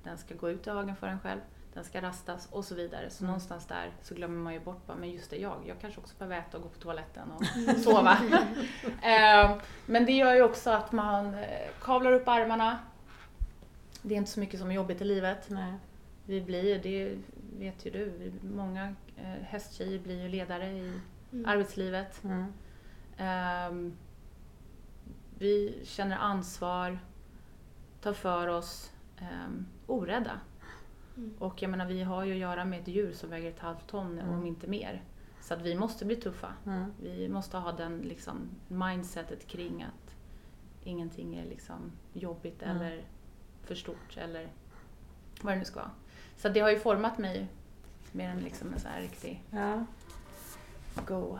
Den ska gå ut i hagen för en själv. Den ska rastas och så vidare. Så Mm. någonstans där så glömmer man ju bort bara, men just det, jag. Jag kanske också behöver äta och gå på toaletten och [LAUGHS] sova. [LAUGHS] Eh, Men det gör ju också att man eh, kavlar upp armarna. Det är inte så mycket som är jobbigt i livet. Nej. Vi blir, det vet ju du, vi- många eh, hästtjejer blir ju ledare i Mm. arbetslivet. Mm. Ehm, vi känner ansvar, tar för oss, um, orädda. Mm. Och jag menar, vi har ju att göra med ett djur som väger ett halvt ton, Mm. om inte mer. Så att vi måste bli tuffa. Mm. Vi måste ha den liksom, mindsetet kring att ingenting är liksom jobbigt Mm. eller för stort eller vad det nu ska vara. Så det har ju format mig mer än liksom en sån här riktig Ja, go.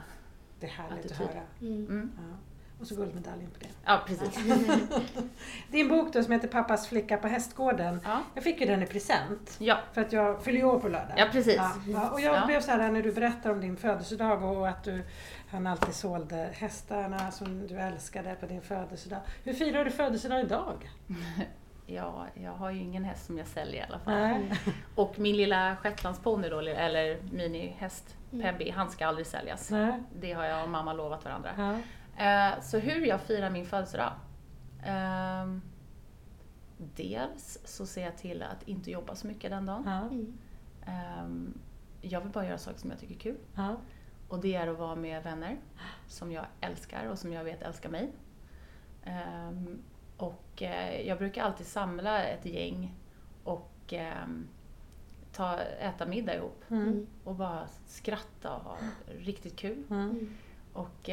det är härligt att Attityd. höra. Mm. Mm. Ja. Och så guldmedaljen på det. Ja, precis. [LAUGHS] Din bok då som heter Pappas flicka på hästgården. Ja, Jag fick ju den i present. ja, För att jag fyller ju år på lördag. ja precis. Ja, och jag Ja. blev så här när du berättar om din födelsedag och att du han alltid sålde hästarna som du älskade på din födelsedag. Hur firar du födelsedag idag? [LAUGHS] Ja, jag har ju ingen häst som jag säljer i alla fall. Nej. [LAUGHS] Och min lilla shetlandsponny då, eller minihäst, Mm. Pebby, han ska aldrig säljas. Nej. Det har jag och mamma lovat varandra. Ja. Eh, så hur jag firar min födelsedag? Ehm, dels så ser jag till att inte jobba så mycket den dagen. Ja. Mm. Ehm, jag vill bara göra saker som jag tycker är kul. Ja. Och det är att vara med vänner som jag älskar och som jag vet älskar mig. Ehm, och eh, jag brukar alltid samla ett gäng och ta, äta middag ihop Mm. Mm. och bara skratta och ha riktigt kul. Mm. Mm. Och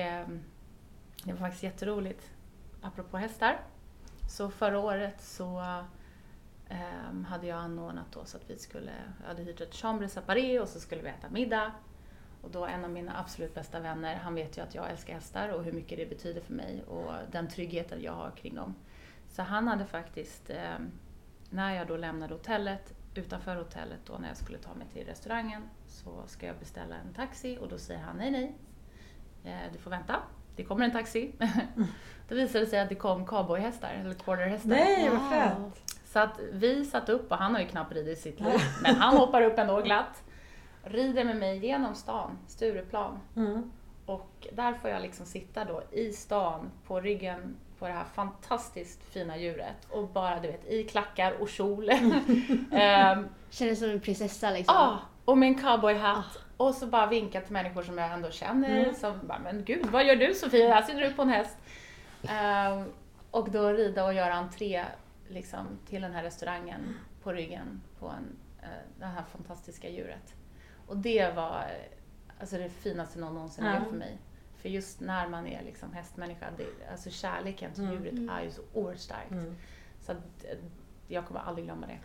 det var faktiskt jätteroligt. Apropå hästar. Så förra året så ehm, hade jag anordnat då så att vi skulle, jag hade hyrt ett chambre séparé och så skulle vi äta middag. Och då en av mina absolut bästa vänner, han vet ju att jag älskar hästar och hur mycket det betyder för mig och den tryggheten jag har kring dem. Så han hade faktiskt, eh, när jag då lämnade hotellet, utanför hotellet då när jag skulle ta mig till restaurangen så ska jag beställa en taxi och då säger han nej nej, Eh, du får vänta, det kommer en taxi. [LAUGHS] Då visade det sig att det kom cowboyhästar, eller quarterhästar. Nej, vad Wow. fränt! Så att vi satt upp, och han har ju knappt ridit i sitt liv, men han [LAUGHS] hoppar upp ändå glatt. Rider med mig genom stan, Stureplan. Mm. Och där får jag liksom sitta då i stan på ryggen på det här fantastiskt fina djuret och bara du vet i klackar och kjol. [LAUGHS] Ehm, Känner som en prinsessa liksom. Ja, och med en cowboyhatt. Och så bara vinka till människor som jag ändå känner. Mm. Som bara, men gud, vad gör du Sofia? Här sitter du på en häst. Ehm, och då rida och göra entré liksom, till den här restaurangen på ryggen på en, eh, det här fantastiska djuret. Och det var alltså, det finaste någon någonsin Ja. gjort för mig. För just när man är liksom hästmänniska, det, alltså kärleken till Mm. djuret Mm. är ju så oerhört starkt. Mm. Så att, eh, jag kommer aldrig glömma det.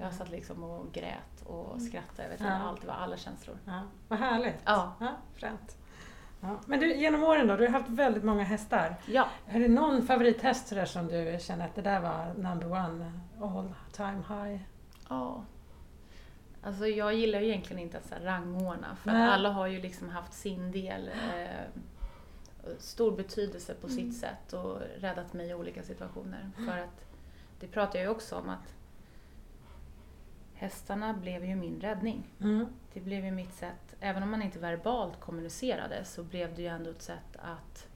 Jag satt liksom och grät och skrattade. Jag vet inte Mm. Ja. allt, var alla känslor. Ja, vad härligt! Ja. Ja, fränt. Ja. Men du, genom åren då, du har haft väldigt många hästar. Ja, Är det någon favorithäst sådär som du känner att det där var number one all time high? ja. Alltså jag gillar ju egentligen inte att så här rangordna för att alla har ju liksom haft sin del. Eh, stor betydelse på Mm. sitt sätt och räddat mig i olika situationer. För att det pratar jag ju också om att hästarna blev ju min räddning. Mm. Det blev ju mitt sätt, även om man inte verbalt kommunicerade så blev det ju ändå ett sätt att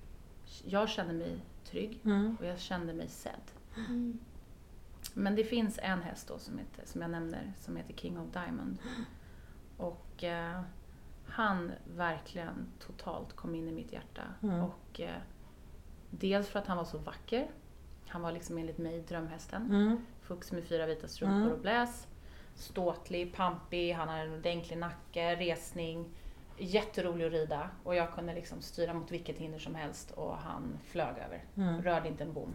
jag kände mig trygg Mm. och jag kände mig sedd. Mm. Men det finns en häst då som, heter, som jag nämner som heter King of Diamond. Och eh, han verkligen totalt kom in i mitt hjärta. Mm. Och eh, dels för att han var så vacker. Han var liksom enligt mig drömhästen. Mm. Fux med fyra vita strumpor Mm. och bläs. Ståtlig, pampig, han hade en ordentlig nacke, resning. Jätterolig att rida och jag kunde liksom styra mot vilket hinder som helst och han flög över. Mm. Rörde inte en bom.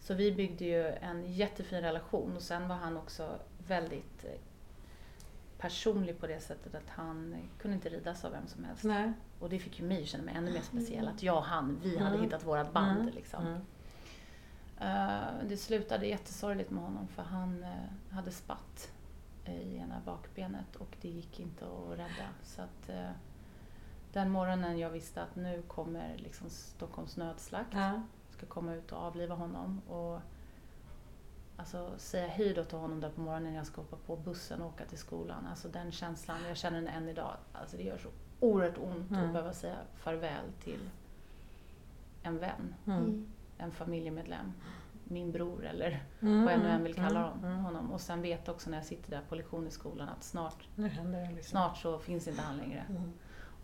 Så vi byggde ju en jättefin relation och sen var han också väldigt eh, personlig på det sättet att han kunde inte ridas av vem som helst. Nej. Och det fick ju mig att känna mig ännu mer speciell. Att jag och han, vi hade Mm. hittat vårat band. Mm. Liksom. Mm. Eh, det slutade jättesorgligt med honom för han eh, hade spatt i ena bakbenet och det gick inte att rädda. Så att, eh, den morgonen jag visste att nu kommer liksom Stockholms nödslakt, Ja. ska komma ut och avliva honom. Och, alltså, säga hej då till honom där på morgonen när jag ska hoppa på bussen och åka till skolan. Alltså den känslan, jag känner den än idag. Alltså det gör så oerhört ont Mm. att behöva säga farväl till en vän Mm. Mm. en familjemedlem. min bror eller Mm, vad jag nu än vill kalla mm, honom. mm. honom. Och sen veta också när jag sitter där på lektion i skolan att snart, liksom. snart så finns inte han längre. Mm.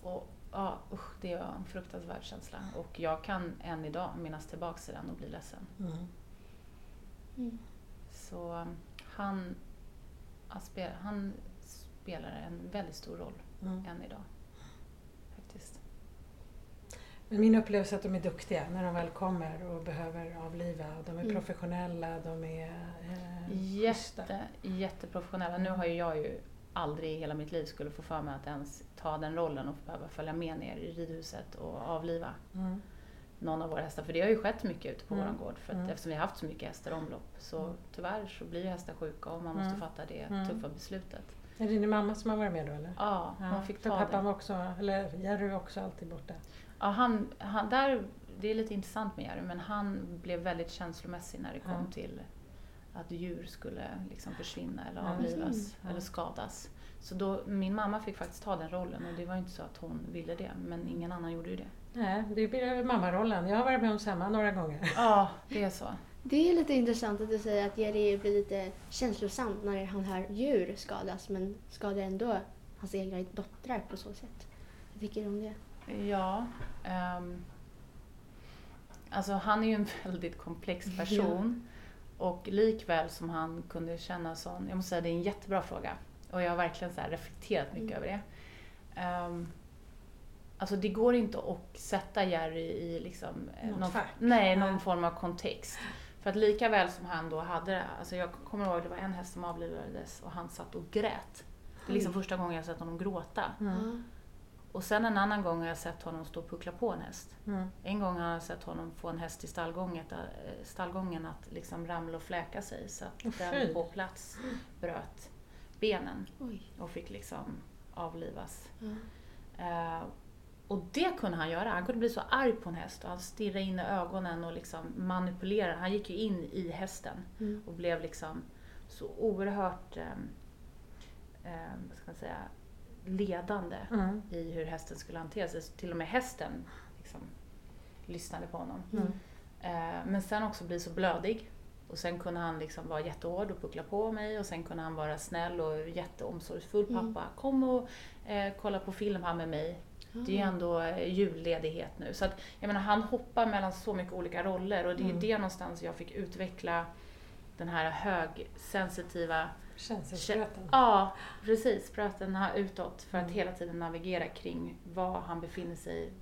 Och ja, usch, det var en fruktansvärd känsla. Och jag kan än idag minnas tillbaka till den och bli ledsen. Mm. Mm. Så um, han, han, spel, han spelar en väldigt stor roll Mm. än idag. Min upplevelse är att de är duktiga när de väl kommer och behöver avliva. De är Mm. professionella, de är eh. Jätte, jätteprofessionella. Nu har ju jag ju aldrig i hela mitt liv skulle få för mig att ens ta den rollen och behöva följa med ner i ridhuset och avliva Mm. någon av våra hästar. För det har ju skett mycket ute på Mm. våran gård. För att Mm. eftersom vi har haft så mycket hästar i omlopp så Mm. tyvärr så blir ju hästar sjuka och man måste Mm. fatta det tuffa beslutet. Är det din mamma som har varit med då eller? Ja, man fick för ta pappan det. var också, eller Jerry var också alltid borta. Ja, han, han, där, det är lite intressant med Jerry, men han blev väldigt känslomässig när det kom Ja. till att djur skulle liksom försvinna eller avlivas Mm. eller skadas. Så då, min mamma fick faktiskt ta den rollen och det var ju inte så att hon ville det, men ingen annan gjorde ju det. Nej, det blir mammarollen. Jag har varit med om samma några gånger. Ja, det är så. Det är lite intressant att du säger att Jerry blir lite känslosam när han hör djur skadas men skadar ändå hans egna döttrar på så sätt. Vad tycker du om det? Ja. ehm, alltså han är ju en [LAUGHS] väldigt komplex person. Och likväl som han kunde känna sån, jag måste säga det är en jättebra fråga. Och jag har verkligen så här reflekterat mycket Mm. över det. Um, alltså det går inte att sätta Jerry i liksom, eh, Något någon, fack. nej, någon Nej. form av kontext. För att lika väl som han då hade, alltså jag kommer ihåg det var en häst som avlivades och han satt och grät. Det är liksom första gången jag sett honom gråta. Mm. Och sen en annan gång har jag sett honom stå och puckla på en häst. Mm. En gång har jag sett honom få en häst i äh, stallgången att liksom ramla och fläka sig så att Åh, den på plats bröt benen Oj. och fick liksom avlivas. Ja. Eh, och det kunde han göra. Han kunde bli så arg på en häst och han stirrade in i ögonen och liksom manipulerade. Han gick ju in i hästen Mm. och blev liksom så oerhört, eh, eh, vad ska man säga, ledande Mm. i hur hästen skulle hantera sig. Så till och med hästen liksom, lyssnade på honom. Mm. Eh, men sen också bli så blödig. Och sen kunde han liksom vara jättehård och puckla på mig och sen kunde han vara snäll och jätteomsorgsfull Mm. pappa. Kom och eh, kolla på film här med mig. Det är ju ändå eh, julledighet nu. Så att, jag menar, han hoppar mellan så mycket olika roller och det är Mm. det någonstans jag fick utveckla den här högsensitiva Känselspröten. Ja, precis. Spröten här utåt för att Mm. hela tiden navigera kring var han befinner sig,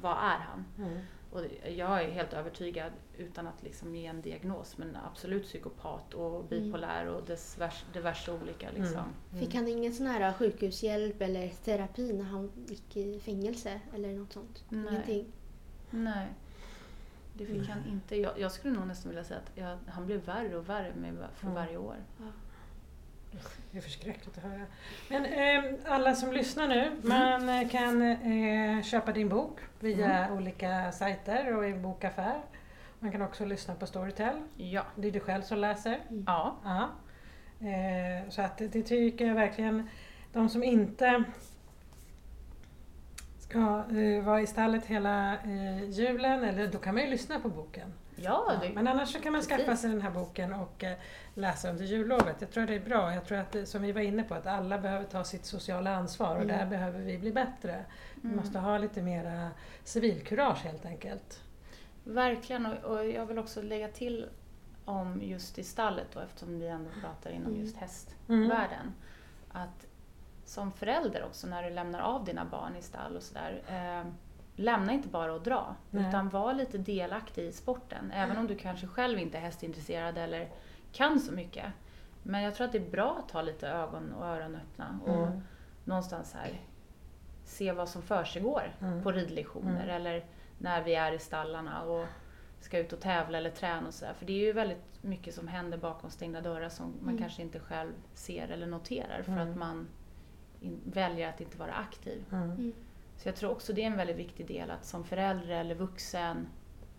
vad är han? Mm. Och jag är helt övertygad, utan att liksom ge en diagnos, men absolut psykopat och bipolär och dess vers, diverse olika liksom. Mm. Fick han ingen sån här sjukhushjälp eller terapi när han gick i fängelse eller något sånt? Nej. Ingenting? Nej, det fick han inte. Jag, jag skulle nog nästan vilja säga att jag, han blev värre och värre med, för Mm. varje år. Det är förskräckligt att höra. Men eh, alla som lyssnar nu, man eh, kan eh, köpa din bok via olika sajter och i bokaffär. Man kan också lyssna på Storytel. Ja. Det är du själv som läser. Ja. Ja. Eh, så att det, det tycker jag verkligen, de som inte ska eh, vara i stallet hela eh, julen, eller då kan man ju lyssna på boken. Ja, det, men annars så kan man skaffa Precis. sig den här boken och eh, läsa under jullovet. Jag tror det är bra. Jag tror att, det, som vi var inne på, att alla behöver ta sitt sociala ansvar och Mm. där behöver vi bli bättre. Vi Mm. måste ha lite mera civilkurage helt enkelt. Verkligen, och, och jag vill också lägga till om just i stallet då, eftersom vi ändå pratar inom Mm. just hästvärlden. Att som förälder också, när du lämnar av dina barn i stall och sådär, eh, lämna inte bara och dra, Nej. utan var lite delaktig i sporten. Även om du kanske själv inte är hästintresserad eller kan så mycket. Men jag tror att det är bra att ha lite ögon och öron öppna och Mm. någonstans här se vad som försiggår Mm. på ridlektioner Mm. eller när vi är i stallarna och ska ut och tävla eller träna och sådär. För det är ju väldigt mycket som händer bakom stängda dörrar som man Mm. kanske inte själv ser eller noterar för Mm. att man in, väljer att inte vara aktiv. Mm. Mm. Så jag tror också det är en väldigt viktig del att som förälder eller vuxen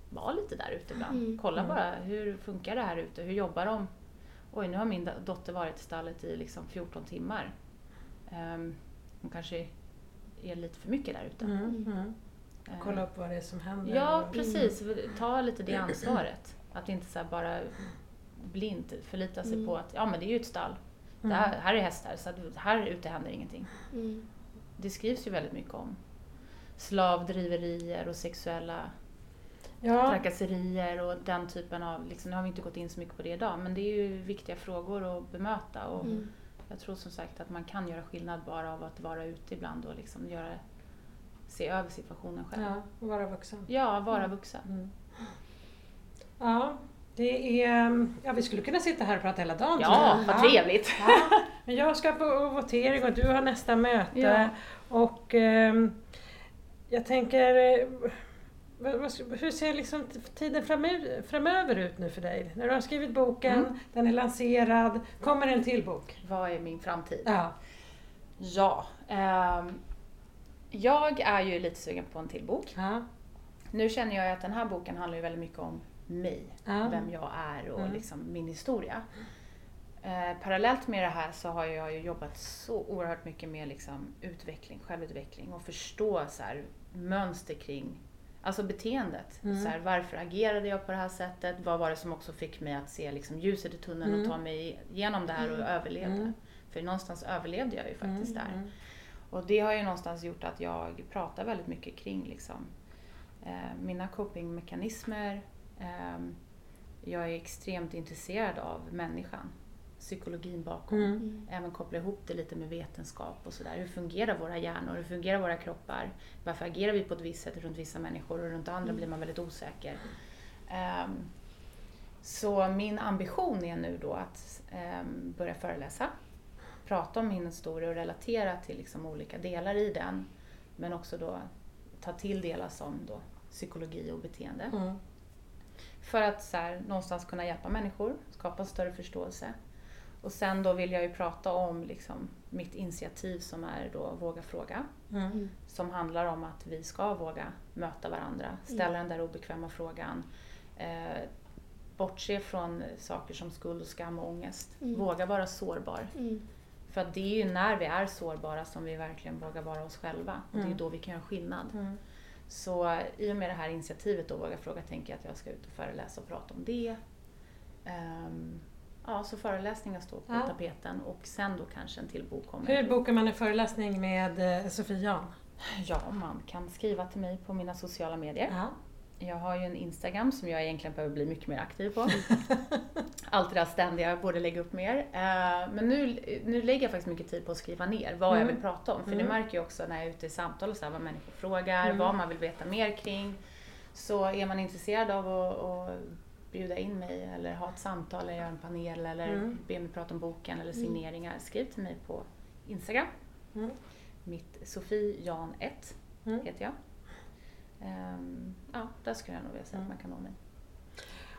vara lite där ute ibland. Mm. Kolla Mm. bara, hur funkar det här ute? Hur jobbar de? Oj, nu har min do- dotter varit i stallet i liksom 14 timmar. Um, hon kanske är lite för mycket där ute. Mm. Mm. Eh, Kolla upp vad det är som händer. Ja, precis. Ta lite det [CLEARS THROAT] ansvaret. Att inte så här bara blint förlita sig Mm. på att ja men det är ju ett stall. Mm. Det här, här är hästar så här ute händer ingenting. Mm. Det skrivs ju väldigt mycket om slavdriverier och sexuella Ja, trakasserier och den typen av, liksom, nu har vi inte gått in så mycket på det idag, men det är ju viktiga frågor att bemöta och Mm. jag tror som sagt att man kan göra skillnad bara av att vara ute ibland och liksom göra, se över situationen själv. ja, och vara vuxen. Ja, vara vuxen. Mm. Ja, det är, ja, vi skulle kunna sitta här och prata hela dagen. Ja, vad trevligt! Ja, men jag ska på votering och du har nästa möte. Ja. Och ehm, jag tänker, eh, hur ser liksom tiden framöver, ut nu för dig? När du har skrivit boken, Mm. den är lanserad, kommer en till bok? Vad är min framtid? Ja. Ja, ehm, jag är ju lite sugen på en till bok. ja. Nu känner jag att den här boken handlar ju väldigt mycket om mig, Ja. vem jag är och Mm. liksom min historia. Eh, parallellt med det här så har jag ju jobbat så oerhört mycket med liksom utveckling, självutveckling och förstå så här, mönster kring Alltså beteendet. Mm. Så här, varför agerade jag på det här sättet? Vad var det som också fick mig att se liksom, ljuset i tunneln Mm. och ta mig igenom det här och Mm. överlevde? Mm. För någonstans överlevde jag ju faktiskt där. Mm. Och det har ju någonstans gjort att jag pratar väldigt mycket kring liksom, eh, mina copingmekanismer. Eh, jag är extremt intresserad av människan, psykologin bakom. Mm. Även koppla ihop det lite med vetenskap och sådär. Hur fungerar våra hjärnor? Hur fungerar våra kroppar? Varför agerar vi på ett visst sätt runt vissa människor och runt andra Mm. blir man väldigt osäker? Ehm, så min ambition är nu då att ehm, börja föreläsa, prata om min historia och relatera till liksom olika delar i den. Men också då ta till delar som då psykologi och beteende. Mm. För att så här, någonstans kunna hjälpa människor, skapa en större förståelse. Och sen då vill jag ju prata om liksom, mitt initiativ som är då Våga fråga. Mm. Mm. Som handlar om att vi ska våga möta varandra, ställa den där obekväma frågan. Eh, bortse från saker som skuld och skam och ångest. Mm. Våga vara sårbar. Mm. För att det är ju när vi är sårbara som vi verkligen vågar vara oss själva. Och det är Mm. då vi kan göra skillnad. Mm. Så i och med det här initiativet då, Våga fråga, tänker jag att jag ska ut och föreläsa och prata om det. Ehm, ja, så föreläsningar står på Ja. tapeten och sen då kanske en till bok kommer. Hur bokar man en föreläsning med eh, Sofie Jan? Ja, man kan skriva till mig på mina sociala medier. Ja. Jag har ju en Instagram som jag egentligen behöver bli mycket mer aktiv på. [LAUGHS] Allt det där ständiga, jag borde lägga upp mer. Eh, Men nu, nu lägger jag faktiskt mycket tid på att skriva ner vad jag Mm. vill prata om. För Mm. märker jag också när jag är ute i samtal och så här, vad människor frågar, Mm. vad man vill veta mer kring. Så är man intresserad av att bjuda in mig eller ha ett samtal eller göra en panel eller Mm. be mig prata om boken eller Mm. signeringar, skriv till mig på Instagram. Mm. Mitt Sofie Jan 1 Mm. heter jag. Ehm, ja, där skulle jag nog vilja säga Mm. att man kan nå mig.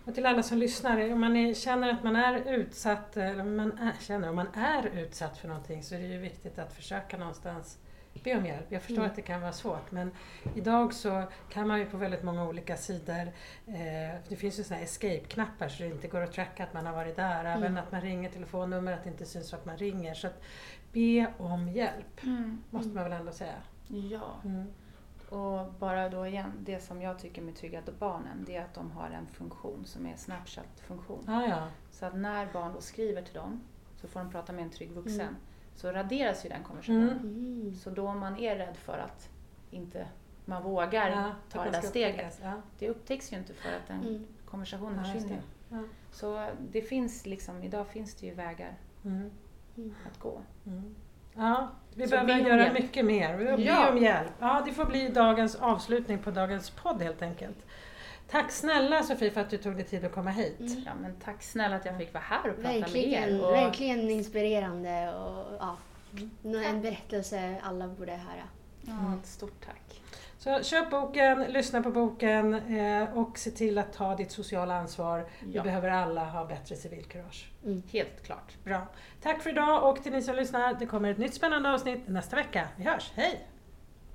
Och till alla som lyssnar, om man är, känner att man är utsatt, eller man är, känner om man är utsatt för någonting så är det ju viktigt att försöka någonstans be om hjälp. Jag förstår Mm. att det kan vara svårt men idag så kan man ju på väldigt många olika sidor, eh, det finns ju sådana escape-knappar så det inte går att tracka att man har varit där, även Mm. att man ringer telefonnummer, att det inte syns att man ringer. Så att be om hjälp, måste Mm. man väl ändå säga. Ja, Mm. och bara då igen, det som jag tycker med Trygga barnen, det är att de har en funktion som är Snapchat-funktion. Ah, ja. Så att när barn då skriver till dem så får de prata med en trygg vuxen. Så raderas ju den konversationen. Mm. Mm. Så då man är rädd för att inte man vågar Ja, ta det där steget. Ja. Det upptäcks ju inte för att den Mm. konversationen försvinner. Ja. Så det finns liksom, idag finns det ju vägar Mm. Mm. att gå. Mm. Ja, vi Så behöver göra hjälp. mycket mer. Vi behöver Ja. be om hjälp. Ja, det får bli dagens avslutning på dagens podd helt enkelt. Tack snälla Sofie för att du tog dig tid att komma hit. Mm. Ja, men tack snälla att jag fick vara här och prata Verkligen, med er. Och, verkligen inspirerande och ja, en berättelse alla borde höra. Ja, ett stort tack. Så köp boken, lyssna på boken eh, och se till att ta ditt sociala ansvar. Vi Ja, behöver alla ha bättre civilkurage. Mm. helt klart. Bra. Tack för idag och till ni som lyssnar, det kommer ett nytt spännande avsnitt nästa vecka. Vi hörs, hej!